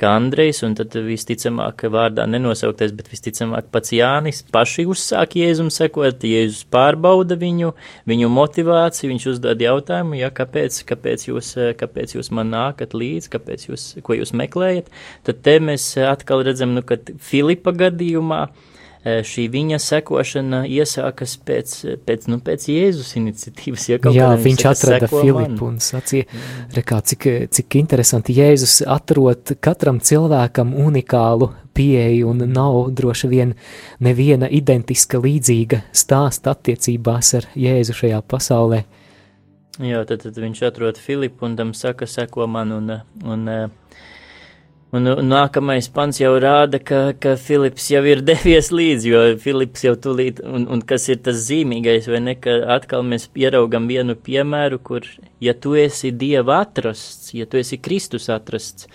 kā Andrejs, un tad visticamāk vārdā nenosauktais, bet visticamāk pats Jānis paši uzsāk Jēzum sekot, Jēzus pārbauda viņu, viņu motivāciju, viņš uzdod jautājumu, ja kāpēc, kāpēc jūs, kāpēc jūs man nākat līdz, kāpēc jūs, ko jūs meklējat, tad te mēs atkal redzam, nu, kad Filipa gadījumā, uh, šī viņa sekošana iesākas pēc, pēc, nu, pēc Jēzus iniciatīvas. Ja Jā, viņš saka, atrada Filipu un sacīja, rekā, cik, cik interesanti Jēzus atrod katram cilvēkam unikālu pieeju un nav droši vien neviena identiska līdzīga stāsta attiecībās ar Jēzu šajā pasaulē. Jā, tad, tad viņš atrod Filipu un tam saka, seko man un, un, un Un, un nākamais pants jau rāda, ka, ka Filips jau ir devies līdzi, jo Filips jau tūlīt, un, un kas ir tas zīmīgais, vai ne, ka atkal mēs ieraugam vienu piemēru, kur, ja tu esi Dieva atrasts, ja tu esi Kristus atrasts,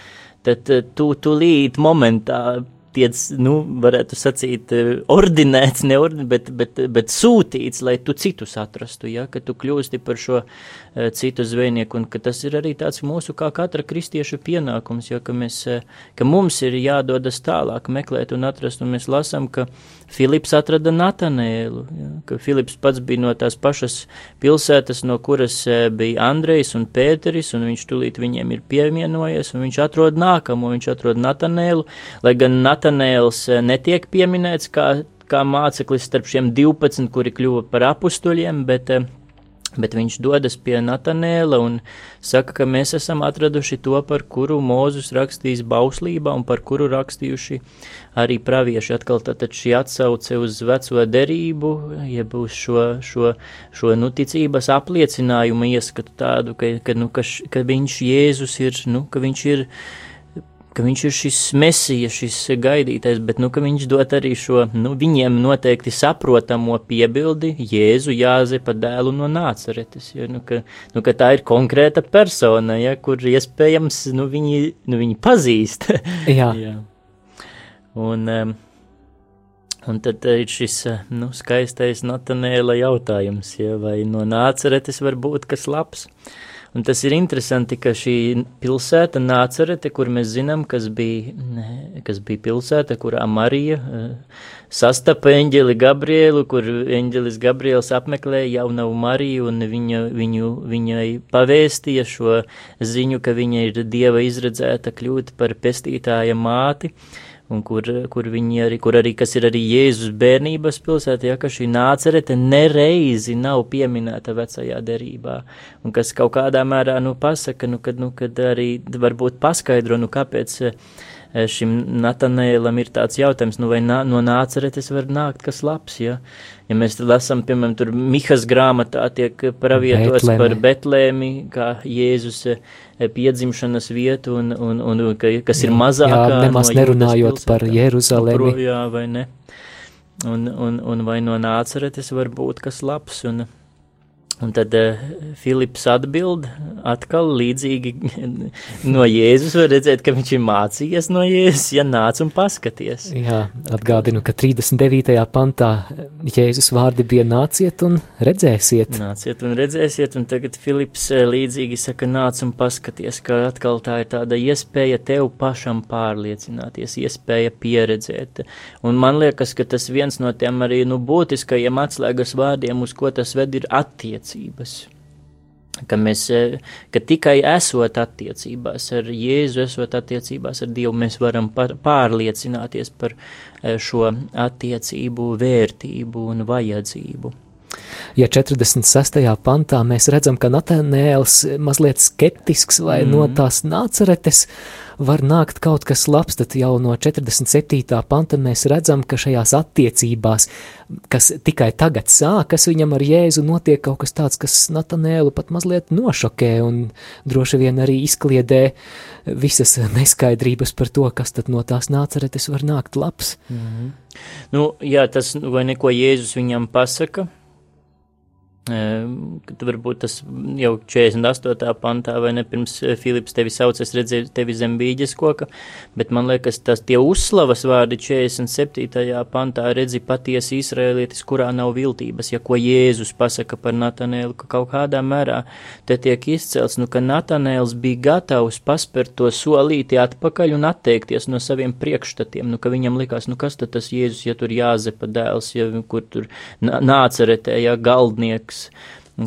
tad tu tūlīt momentā tiec, nu, varētu sacīt, eh, ordinēts, ne ordinēts, bet, bet, bet sūtīts, lai tu citus atrastu, ja, ka tu kļūsti par šo uh, citu zvejnieku, un ka tas ir arī tāds mūsu kā katra kristieša pienākums, ja, ka, mēs, uh, ka mums ir jādodas tālāk meklēt un atrast, un mēs lasam, ka Filips atrada Natanēlu, ja, ka Filips pats bija no tās pašas pilsētas, no kuras uh, bija Andrejs un Pēteris, un viņš tulīt viņiem ir pievienojies, un viņš atrod nākamo, viņš atrod Natanēlu, lai gan Natanēls eh, netiek pieminēts kā, kā māceklis starp šiem 12, kuri kļuva par apustuļiem, bet, eh, bet viņš dodas pie Natanēla un saka, ka mēs esam atraduši to, par kuru Mūzus rakstījis bauslībā un par kuru rakstījuši arī pravieši. Atkal tātad šī atsauce uz veco derību, jeb uz šo, šo, šo nu, ticības apliecinājumu ieskatu tādu, ka, ka, nu, ka, ka viņš Jēzus ir, nu, ka viņš ir ka viņš ir šis mesija, šis gaidītais, bet nu, viņš dod arī šo nu, viņiem noteikti saprotamo piebildi Jēzu Jāzepa dēlu no nācaretes. Ja, nu, ka, nu, ka tā ir konkrēta persona, ja, kur iespējams nu, viņi, nu, viņi pazīst. Jā. Jā. Un, um, un tad ir šis nu, skaistais Natanēla jautājums, ja, vai no nācaretes var būt kas labs. Un tas ir interesanti, ka šī pilsēta Nācerete, kur mēs zinām, kas bija, kas bija pilsēta, kurā Marija uh, sastapa eņģeli Gabrielu, kur eņģelis Gabriels apmeklēja jaunavu Mariju un viņa, viņu, viņai pavēstīja šo ziņu, ka viņa ir Dieva izredzēta kļūt par pestītāja māti. Uh, un kur, kur arī, kur arī, kas ir arī Jēzus bērnības pilsēta, ja, ka šī nācerete nereizi nav pieminēta vecajā derībā, un kas kaut kādā mērā, nu, pasaka, nu, kad, nu, kad arī varbūt paskaidro, nu, kāpēc šim Natanēlam ir tāds jautājums, nu vai nā, no nāceretes var nākt kas labs, ja? Ja mēs lasam, piemēram, tur Mihas grāmatā tiek pravietots Betlēmi. par Betlēmi, kā Jēzus eh, piedzimšanas vietu, un, un, un, un kas ir mazākā. Jā, nemaz no nerunājot par Jeruzalemi. Jā, vai ne? Un, un, un vai no nāceretes var būt kas labs, un, Un tad uh, Filips atbild atkal līdzīgi no Jēzus. Var redzēt, ka viņš ir mācījies no Jēzus, ja nāc un paskaties. Jā, atgādinu, ka 39. pantā Jēzus vārdi bija nāciet un redzēsiet. Nāciet un redzēsiet, un tagad Filips eh, līdzīgi saka nāc un paskaties, ka atkal tā ir tāda iespēja tev pašam pārliecināties, iespēja pieredzēt. Un man liekas, ka tas viens no tiem arī nu, būtiskajiem atslēgas vārdiem, uz ko tas ved, ir attiecības attiecības. Ka, mēs, e, ka tikai esot attiecībās ar Jēzu, esot attiecībās ar Dievu, mēs varam pārliecināties par e, šo attiecību vērtību un vajadzību. Ja 46. pantā mēs redzam, ka Natanēls mazliet skeptisks vai mm. no tās nāceretes, var nākt kaut kas labs, tad jau no 47. panta mēs redzam, ka šajās attiecībās, kas tikai tagad sākas viņam ar Jēzu, notiek kaut kas tāds, kas Natanēlu pat mazliet nošokē un droši vien arī izkliedē visas neskaidrības par to, kas tad no tās nāceretes var nākt labs. Mm. Nu, jā, tas vai neko Jēzus viņam pasaka, Kad varbūt tas jau 48. pantā vai ne pirms eh, Filips tevi sauc, es redzēju tevi zem bīģes koka, bet man liekas, tas tie uzslavas vārdi 47. pantā redzi patiesi Izraēlietis, kurā nav viltības, ja ko Jēzus pasaka par Natanēlu, ka kaut kādā mērā te tiek izcelts, nu, ka Natanēls bija gatavs paspert to solīti atpakaļ un atteikties no saviem priekšstatiem, nu, ka viņam likās, nu, kas tad tas Jēzus, ja tur Jāzepa dēls, ja kur tur nāca retē, ja galdnieks, kas,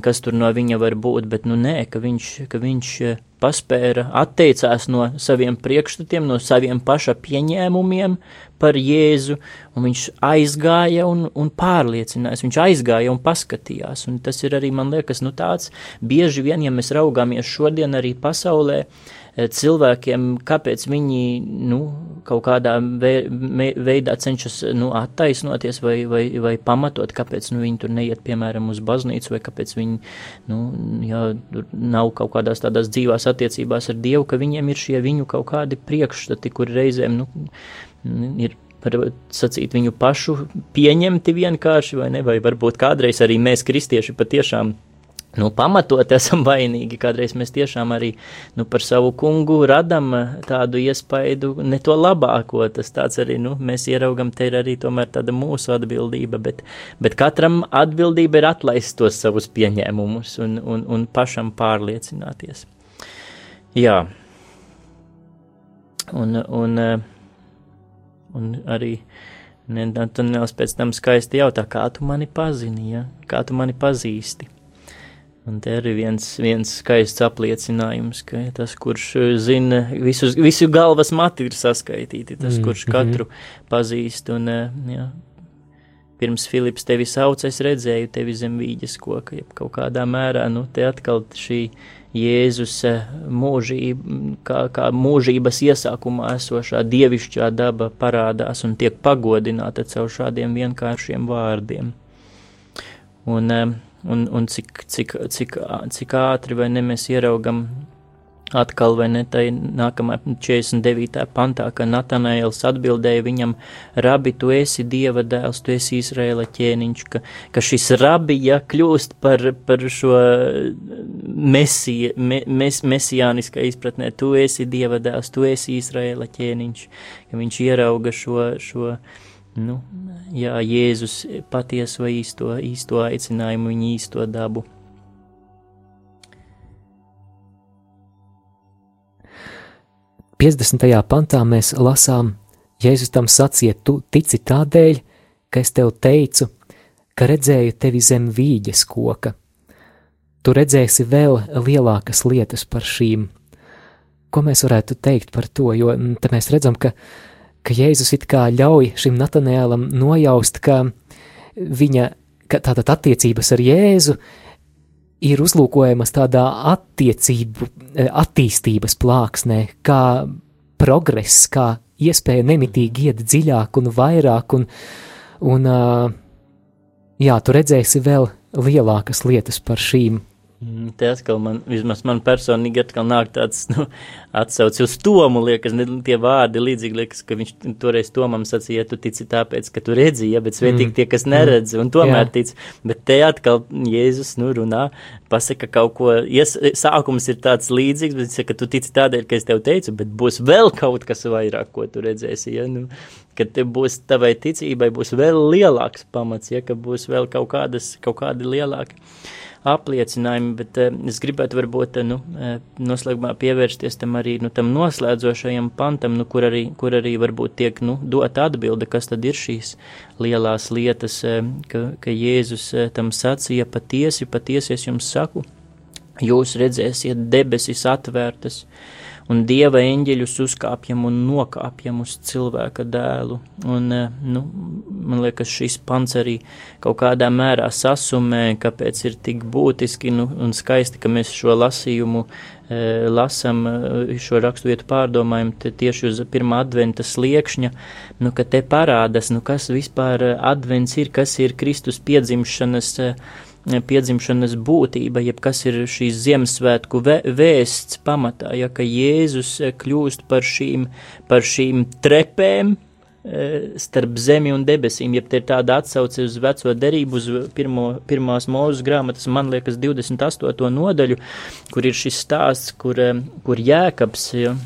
kas tur no viņa var būt, bet nu nē, ka viņš, ka viņš eh, paspēra, atteicās no saviem priekšstatiem, no saviem paša pieņēmumiem par Jēzu, un viņš aizgāja un, un pārliecinājās, viņš aizgāja un paskatījās, un tas ir arī, man liekas, nu tāds bieži vien, ja mēs raugāmies šodien arī pasaulē, uh, cilvēkiem, kāpēc viņi nu, kaut kādā veidā cenšas nu, attaisnoties vai, vai, vai pamatot, kāpēc nu, viņi tur neiet, piemēram, uz baznīcu, vai kāpēc viņi nu, jā, nav kaut kādās tādās dzīvās attiecībās ar Dievu, ka viņiem ir šie viņu kaut kādi priekšstati, kur reizēm nu, ir var sacīt viņu pašu pieņemti vienkārši, vai ne, vai varbūt kādreiz arī mēs, kristieši, patiešām nu, pamatot esam vainīgi. Kādreiz mēs tiešām arī nu, par savu kungu radam eh, tādu iespaidu, ne to labāko. Tas tāds arī nu, mēs ieraugam, te ir arī tāda mūsu atbildība, bet, bet katram atbildība ir atlaist tos savus pieņēmumus un, un, un pašam pārliecināties. Jā. Un, un, eh, un arī. Nevis pēc tam skaisti jautā, kā tu mani pazini, ja? kā tu mani pazīsti. Un te ir viens, viens skaists apliecinājums, ka tas, kurš eh, zina, visus, visu galvas mati ir saskaitīti, tas, mm, kurš katru mm -hmm. pazīst. Un, eh, jā, pirms Filips tevi sauc, es redzēju tevi zem vīģes koka, ja kaut kādā mērā, nu, te atkal šī Jēzus eh, mūžība, kā, kā mūžības iesākumā esošā dievišķā daba parādās un tiek pagodināta caur šādiem vienkāršiem vārdiem. Un, un, un cik, cik, cik, cik ātri vai ne mēs ieraugam atkal vai ne tai nākamā 49. pantā, ka Natanēls atbildēja viņam, rabi, tu esi Dieva dēls, tu esi Izraēla ķēniņš, ka, ka šis rabi, ja kļūst par, par šo mesija, me, mes, mesijāniskā izpratnē, tu esi Dieva dēls, tu esi Izraēla ķēniņš, ka viņš ierauga šo, šo, nu, jā, Jēzus patieso īsto, īsto aicinājumu, viņa īsto dabu. Piecdesmitajā pantā mēs lasām, Jēzus tam sacīja, tu tici tādēļ, ka es tev teicu, ka redzēju tevi zem vīģes koka. Tu redzēsi vēl lielākas lietas par šīm. Ko mēs varētu teikt par to, jo te mēs redzam, ka ka Jēzus it kā ļauj šim Natanēlam nojaust, ka viņa ka tātad attiecības ar Jēzu ir uzlūkojamas tādā attiecību, eh, attīstības plāksnē, kā progress, kā iespēja nemitīgi iet dziļāk un vairāk, un, un jā, tu redzēsi vēl lielākas lietas par šīm. Mm, te atkal man, vismaz man personīgi atkal nāk tāds, nu, atsauci uz Tomu, liekas, ne, tie vārdi līdzīgi liekas, ka viņš toreiz Tomam sacīja, ja tu tici tāpēc, ka tu redzi, ja, bet svētīgi mm. tie, kas neredz. Un tomēr Jā. tic, bet te atkal Jēzus, nu, runā, pasaka kaut ko, ies, sākums ir tāds līdzīgs, bet viņš saka, tu tici tādēļ, ka es tev teicu, bet būs vēl kaut kas vairāk, ko tu redzēsi, ja, nu, ka te būs tavai ticībai būs vēl lielāks pamats, ja, ka būs vēl kaut kādas, kaut kādi lielāki apliecinājumi, bet uh, es gribētu varbūt uh, nu, uh, noslēgumā pievērsties tam arī nu, tam noslēdzošajam pantam, nu, kur, arī, kur arī varbūt tiek nu, dota atbilde, kas tad ir šīs lielās lietas, ka, ka Jēzus tam sacīja patiesi, patiesi es jums saku, jūs redzēsiet debesis atvērtas, un dieva eņģeļus uzkāpjam un nokāpjam uz cilvēka dēlu. Un, eh, nu, man liekas, šis pants arī kaut kādā mērā sasumē, kāpēc ir tik būtiski nu, un skaisti, ka mēs šo lasījumu e, lasam, eh, šo raksturvietu pārdomājam tieši uz pirmā adventa sliekšņa, nu, ka te parādas, nu, kas vispār advents ir, kas ir Kristus piedzimšanas e, piedzimšanas būtība, jeb kas ir šīs Ziemassvētku vē, vēsts pamatā, ja ka Jēzus eh, kļūst par šīm, par šīm trepēm eh, starp zemi un debesīm, jeb te ir tāda atsauce uz veco derību, uz pirmo, pirmās mūzes grāmatas, man liekas, 28. nodaļu, kur ir šis stāsts, kur, eh, kur Jēkabs, ja,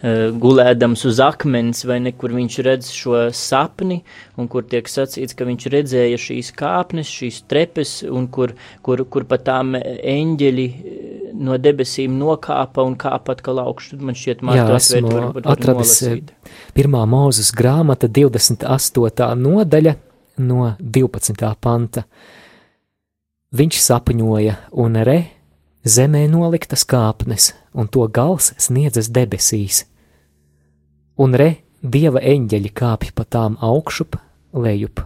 gulēdams uz akmens, vai nekur viņš redz šo sapni, un kur tiek sacīts, ka viņš redzēja šīs kāpnes, šīs trepes, un kur, kur, kur pat tām eņģeļi eh, no debesīm nokāpa un kāpa atkal augšu. Man šķiet, Mārta atvērt, var, var atradis eh, nolasīt. pirmā mūzes grāmata 28. nodaļa no 12. panta. Viņš sapņoja, un re, zemē noliktas kāpnes, un to gals sniedzas debesīs un re, dieva eņģeļi kāpj pa tām augšup, lejup.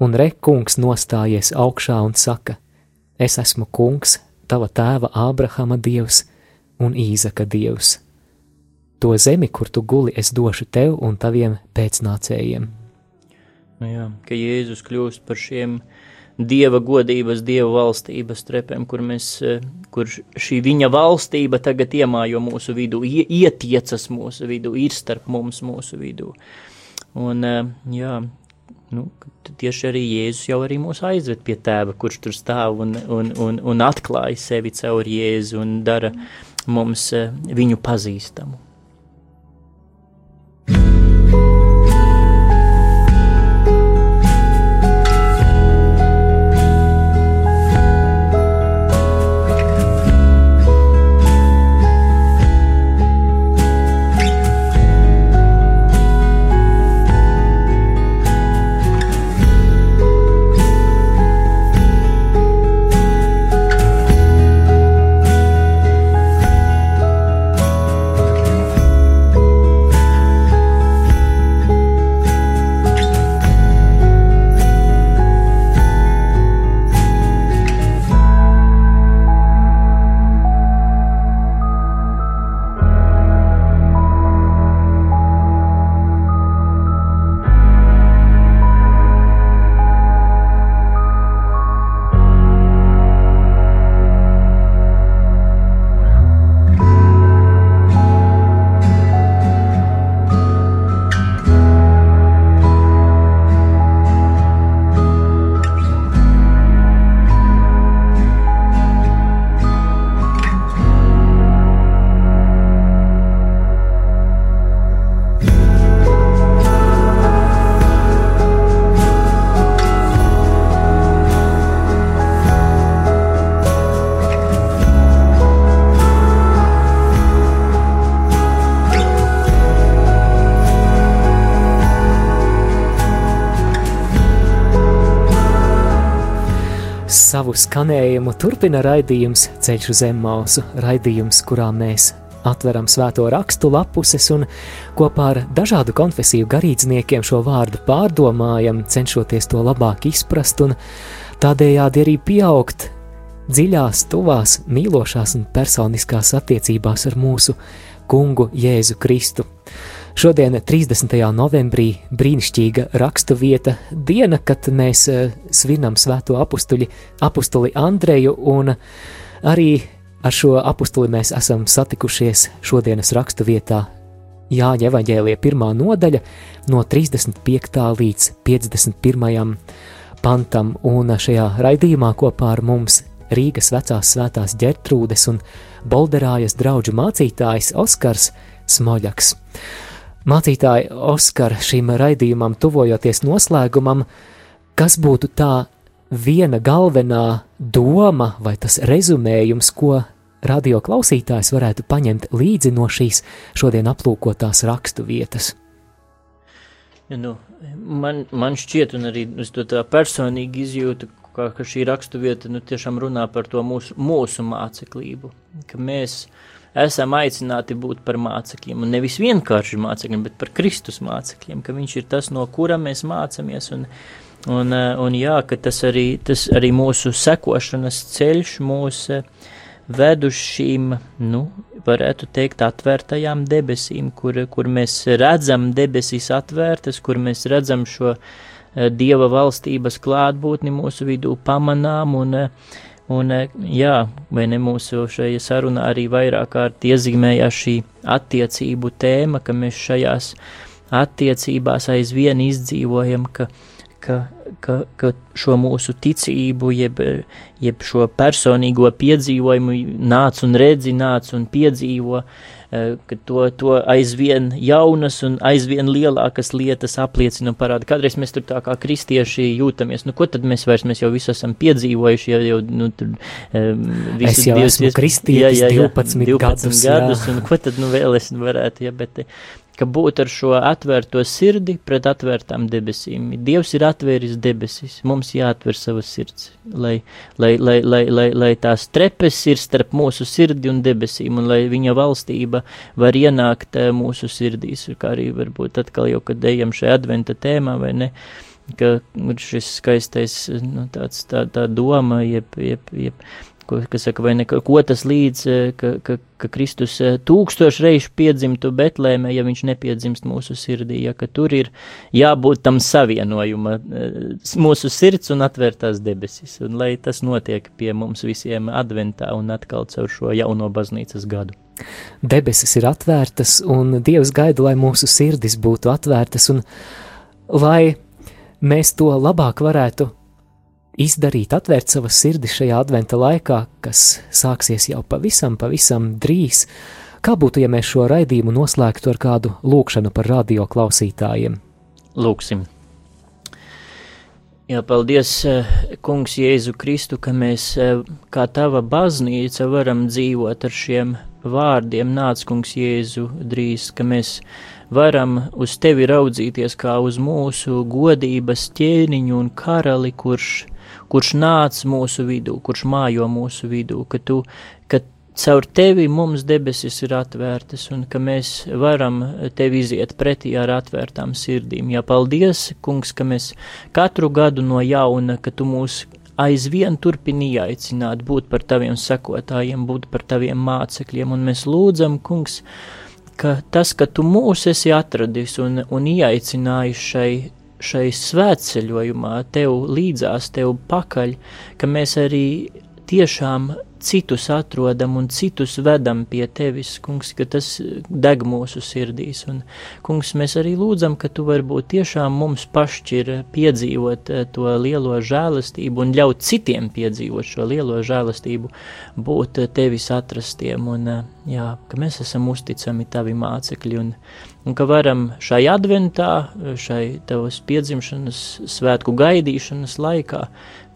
Un re, kungs nostājies augšā un saka: Es esmu kungs, tava tēva Ābrahama dievs un Īzaka dievs. To zemi, kur tu guli, es došu tev un taviem pēcnācējiem. Nu jā, ka Jēzus kļūst par šiem uh, dieva godības, dieva valstības trepēm, kur, mēs, eh, kur šī viņa valstība tagad iemājo mūsu vidū, ietiecas mūsu vidū, ir starp mums mūsu vidū. Un, eh, jā, nu, tieši arī Jēzus jau arī mūs aizved pie tēva, kurš tur stāv un, un, un, un atklāja sevi caur Jēzu un dara mums eh, viņu pazīstamu. Savu skanējumu turpina raidījums Ceļš uz Emmausu, raidījums, kurā mēs atveram svēto rakstu lapuses un kopā ar dažādu konfesiju garīdzniekiem šo vārdu pārdomājam, cenšoties to labāk izprast un tādējādi arī pieaugt dziļās, tuvās, mīlošās un personiskās attiecībās ar mūsu kungu Jēzu Kristu. Šodien, 30. novembrī, brīnišķīga rakstu vieta, diena, kad mēs eh, svinam svēto apustuli, apustuli Andreju, un arī ar šo apustuli mēs esam satikušies šodienas rakstu vietā Jāņa evaņģēlija pirmā nodaļa no 35. līdz 51. pantam, un šajā raidījumā kopā ar mums Rīgas vecās svētās ģertrūdes un Bolderājas draugu mācītājs Oskars Smoļaks. Mācītāji Oskar šim raidījumam tuvojoties noslēgumam, kas būtu tā viena galvenā doma vai tas rezumējums, ko radio klausītājs varētu paņemt līdzi no šīs šodien aplūkotās rakstu vietas? Ja, nu, man, man šķiet, un arī es to personīgi izjūtu, ka, ka šī raksturvieta nu, tiešām runā par to mūsu, mūsu māceklību. Ka mēs esam aicināti būt par mācekļiem, un nevis vienkārši mācekļiem, bet par Kristus mācekļiem, ka Viņš ir tas, no kura mēs mācāmies. Un, un, un jā, ka tas arī, tas arī mūsu sekošanas ceļš mūs ved uz šīm, nu, varētu teikt, atvērtajām debesīm, kur, kur mēs redzam debesis atvērtas, kur mēs redzam šo uh, Dieva valstības klātbūtni mūsu vidū pamanām un, un jā, vai ne mūsu šajā sarunā arī vairāk kārt iezīmējās šī attiecību tēma, ka mēs šajās attiecībās aizvien izdzīvojam, ka, ka, ka, ka šo mūsu ticību, jeb, jeb šo personīgo piedzīvojumu nāc un redzi, nāc un piedzīvo, uh, Eh, ka to, to aizvien jaunas un aizvien lielākas lietas apliecina un parāda. Kādreiz mēs tur tā kā kristieši jūtamies, nu ko tad mēs vairs, mēs jau visu esam piedzīvojuši, jau, jau nu, tur um, visu es jau divas, esmu kristietis jā, jā, jā, 12, 12 gadus, gadus jā. un ko tad nu vēl es varētu, ja, bet ka būt ar šo atvērto sirdi pret atvērtām debesīm. Dievs ir atvēris debesis, mums jāatver savas sirds, lai, lai, lai, lai, lai, lai tās trepes ir starp mūsu sirdi un debesīm, un lai viņa valstība var ienākt eh, mūsu sirdīs, kā arī varbūt atkal jau, kad ejam šajā adventa tēmā, vai ne, ka šis skaistais, nu, tāds, tā, tā doma, jeb, jeb, jeb, ko, kas saka, vai ne, ko tas līdz, eh, ka, ka, ka Kristus eh, tūkstoši reižu piedzimtu Betlēmē, ja viņš nepiedzimst mūsu sirdī, ja ka tur ir jābūt tam savienojuma, eh, mūsu sirds un atvērtās debesis, un lai tas notiek pie mums visiem adventā un atkal caur šo jauno baznīcas gadu. Debesis ir atvērtas, un Dievs gaida, lai mūsu sirdis būtu atvērtas, un lai mēs to labāk varētu izdarīt, atvērt savas sirdis šajā adventa laikā, kas sāksies jau pavisam, pavisam drīz. Kā būtu, ja mēs šo raidījumu noslēgtu ar kādu lūkšanu par radio klausītājiem? Lūksim! Jā, paldies, eh, Kungs, Jēzu Kristu, ka mēs, eh, kā tava baznīca, varam dzīvot ar šiem vārdiem. Nāc, Kungs, Jēzu, drīz, ka mēs varam uz tevi raudzīties kā uz mūsu godības ķēniņu un karali, kurš kurš nāc mūsu vidū, kurš mājo mūsu vidū, ka tu, ka caur tevi mums debesis ir atvērtas un ka mēs varam tevi iziet pretī ar atvērtām sirdīm. Jā, paldies, kungs, ka mēs katru gadu no jauna, ka tu mūs aizvien turpini aicināt būt par taviem sekotājiem, būt par taviem mācekļiem, un mēs lūdzam, kungs, ka tas, ka tu mūs esi atradis un, un ieaicinājis šai šai svētceļojumā tev līdzās, tev pakaļ, ka mēs arī tiešām citus atrodam un citus vedam pie tevis, kungs, ka tas deg mūsu sirdīs. Un, kungs, mēs arī lūdzam, ka tu varbūt tiešām mums pašķir piedzīvot eh, to lielo žēlastību un ļaut citiem piedzīvot šo lielo žēlastību, būt eh, tevis atrastiem un, eh, jā, ka mēs esam uzticami tavi mācekļi un, un ka varam šai adventā, šai tavas piedzimšanas svētku gaidīšanas laikā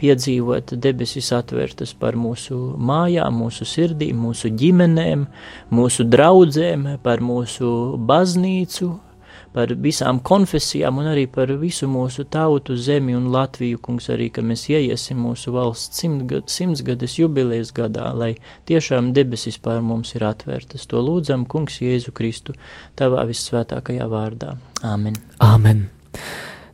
piedzīvot debesis atvērtas par mūsu mājām, mūsu sirdīm, mūsu ģimenēm, mūsu draudzēm, par mūsu baznīcu, par visām konfesijām un arī par visu mūsu tautu, zemi un Latviju, kungs, arī, ka mēs ieiesim mūsu valsts simtsgades jubilejas gadā, lai tiešām debesis pār mums ir atvērtas. To lūdzam, kungs, Jēzu Kristu, tavā vissvētākajā vārdā. Āmen. Āmen.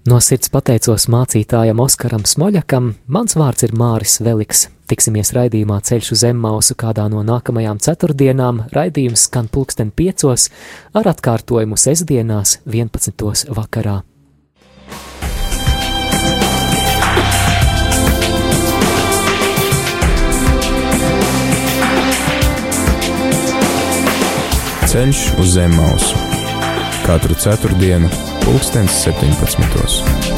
No sirds pateicos mācītājam Oskaram Smoļakam, mans vārds ir Māris Veliks. Tiksimies raidījumā Ceļš uz Zemmausu kādā no nākamajām ceturtdienām. Raidījums skan pulksten piecos ar atkārtojumu sestdienās 11. vakarā. Ceļš uz Zemmausu katru ceturtdienu, pulkstens 17.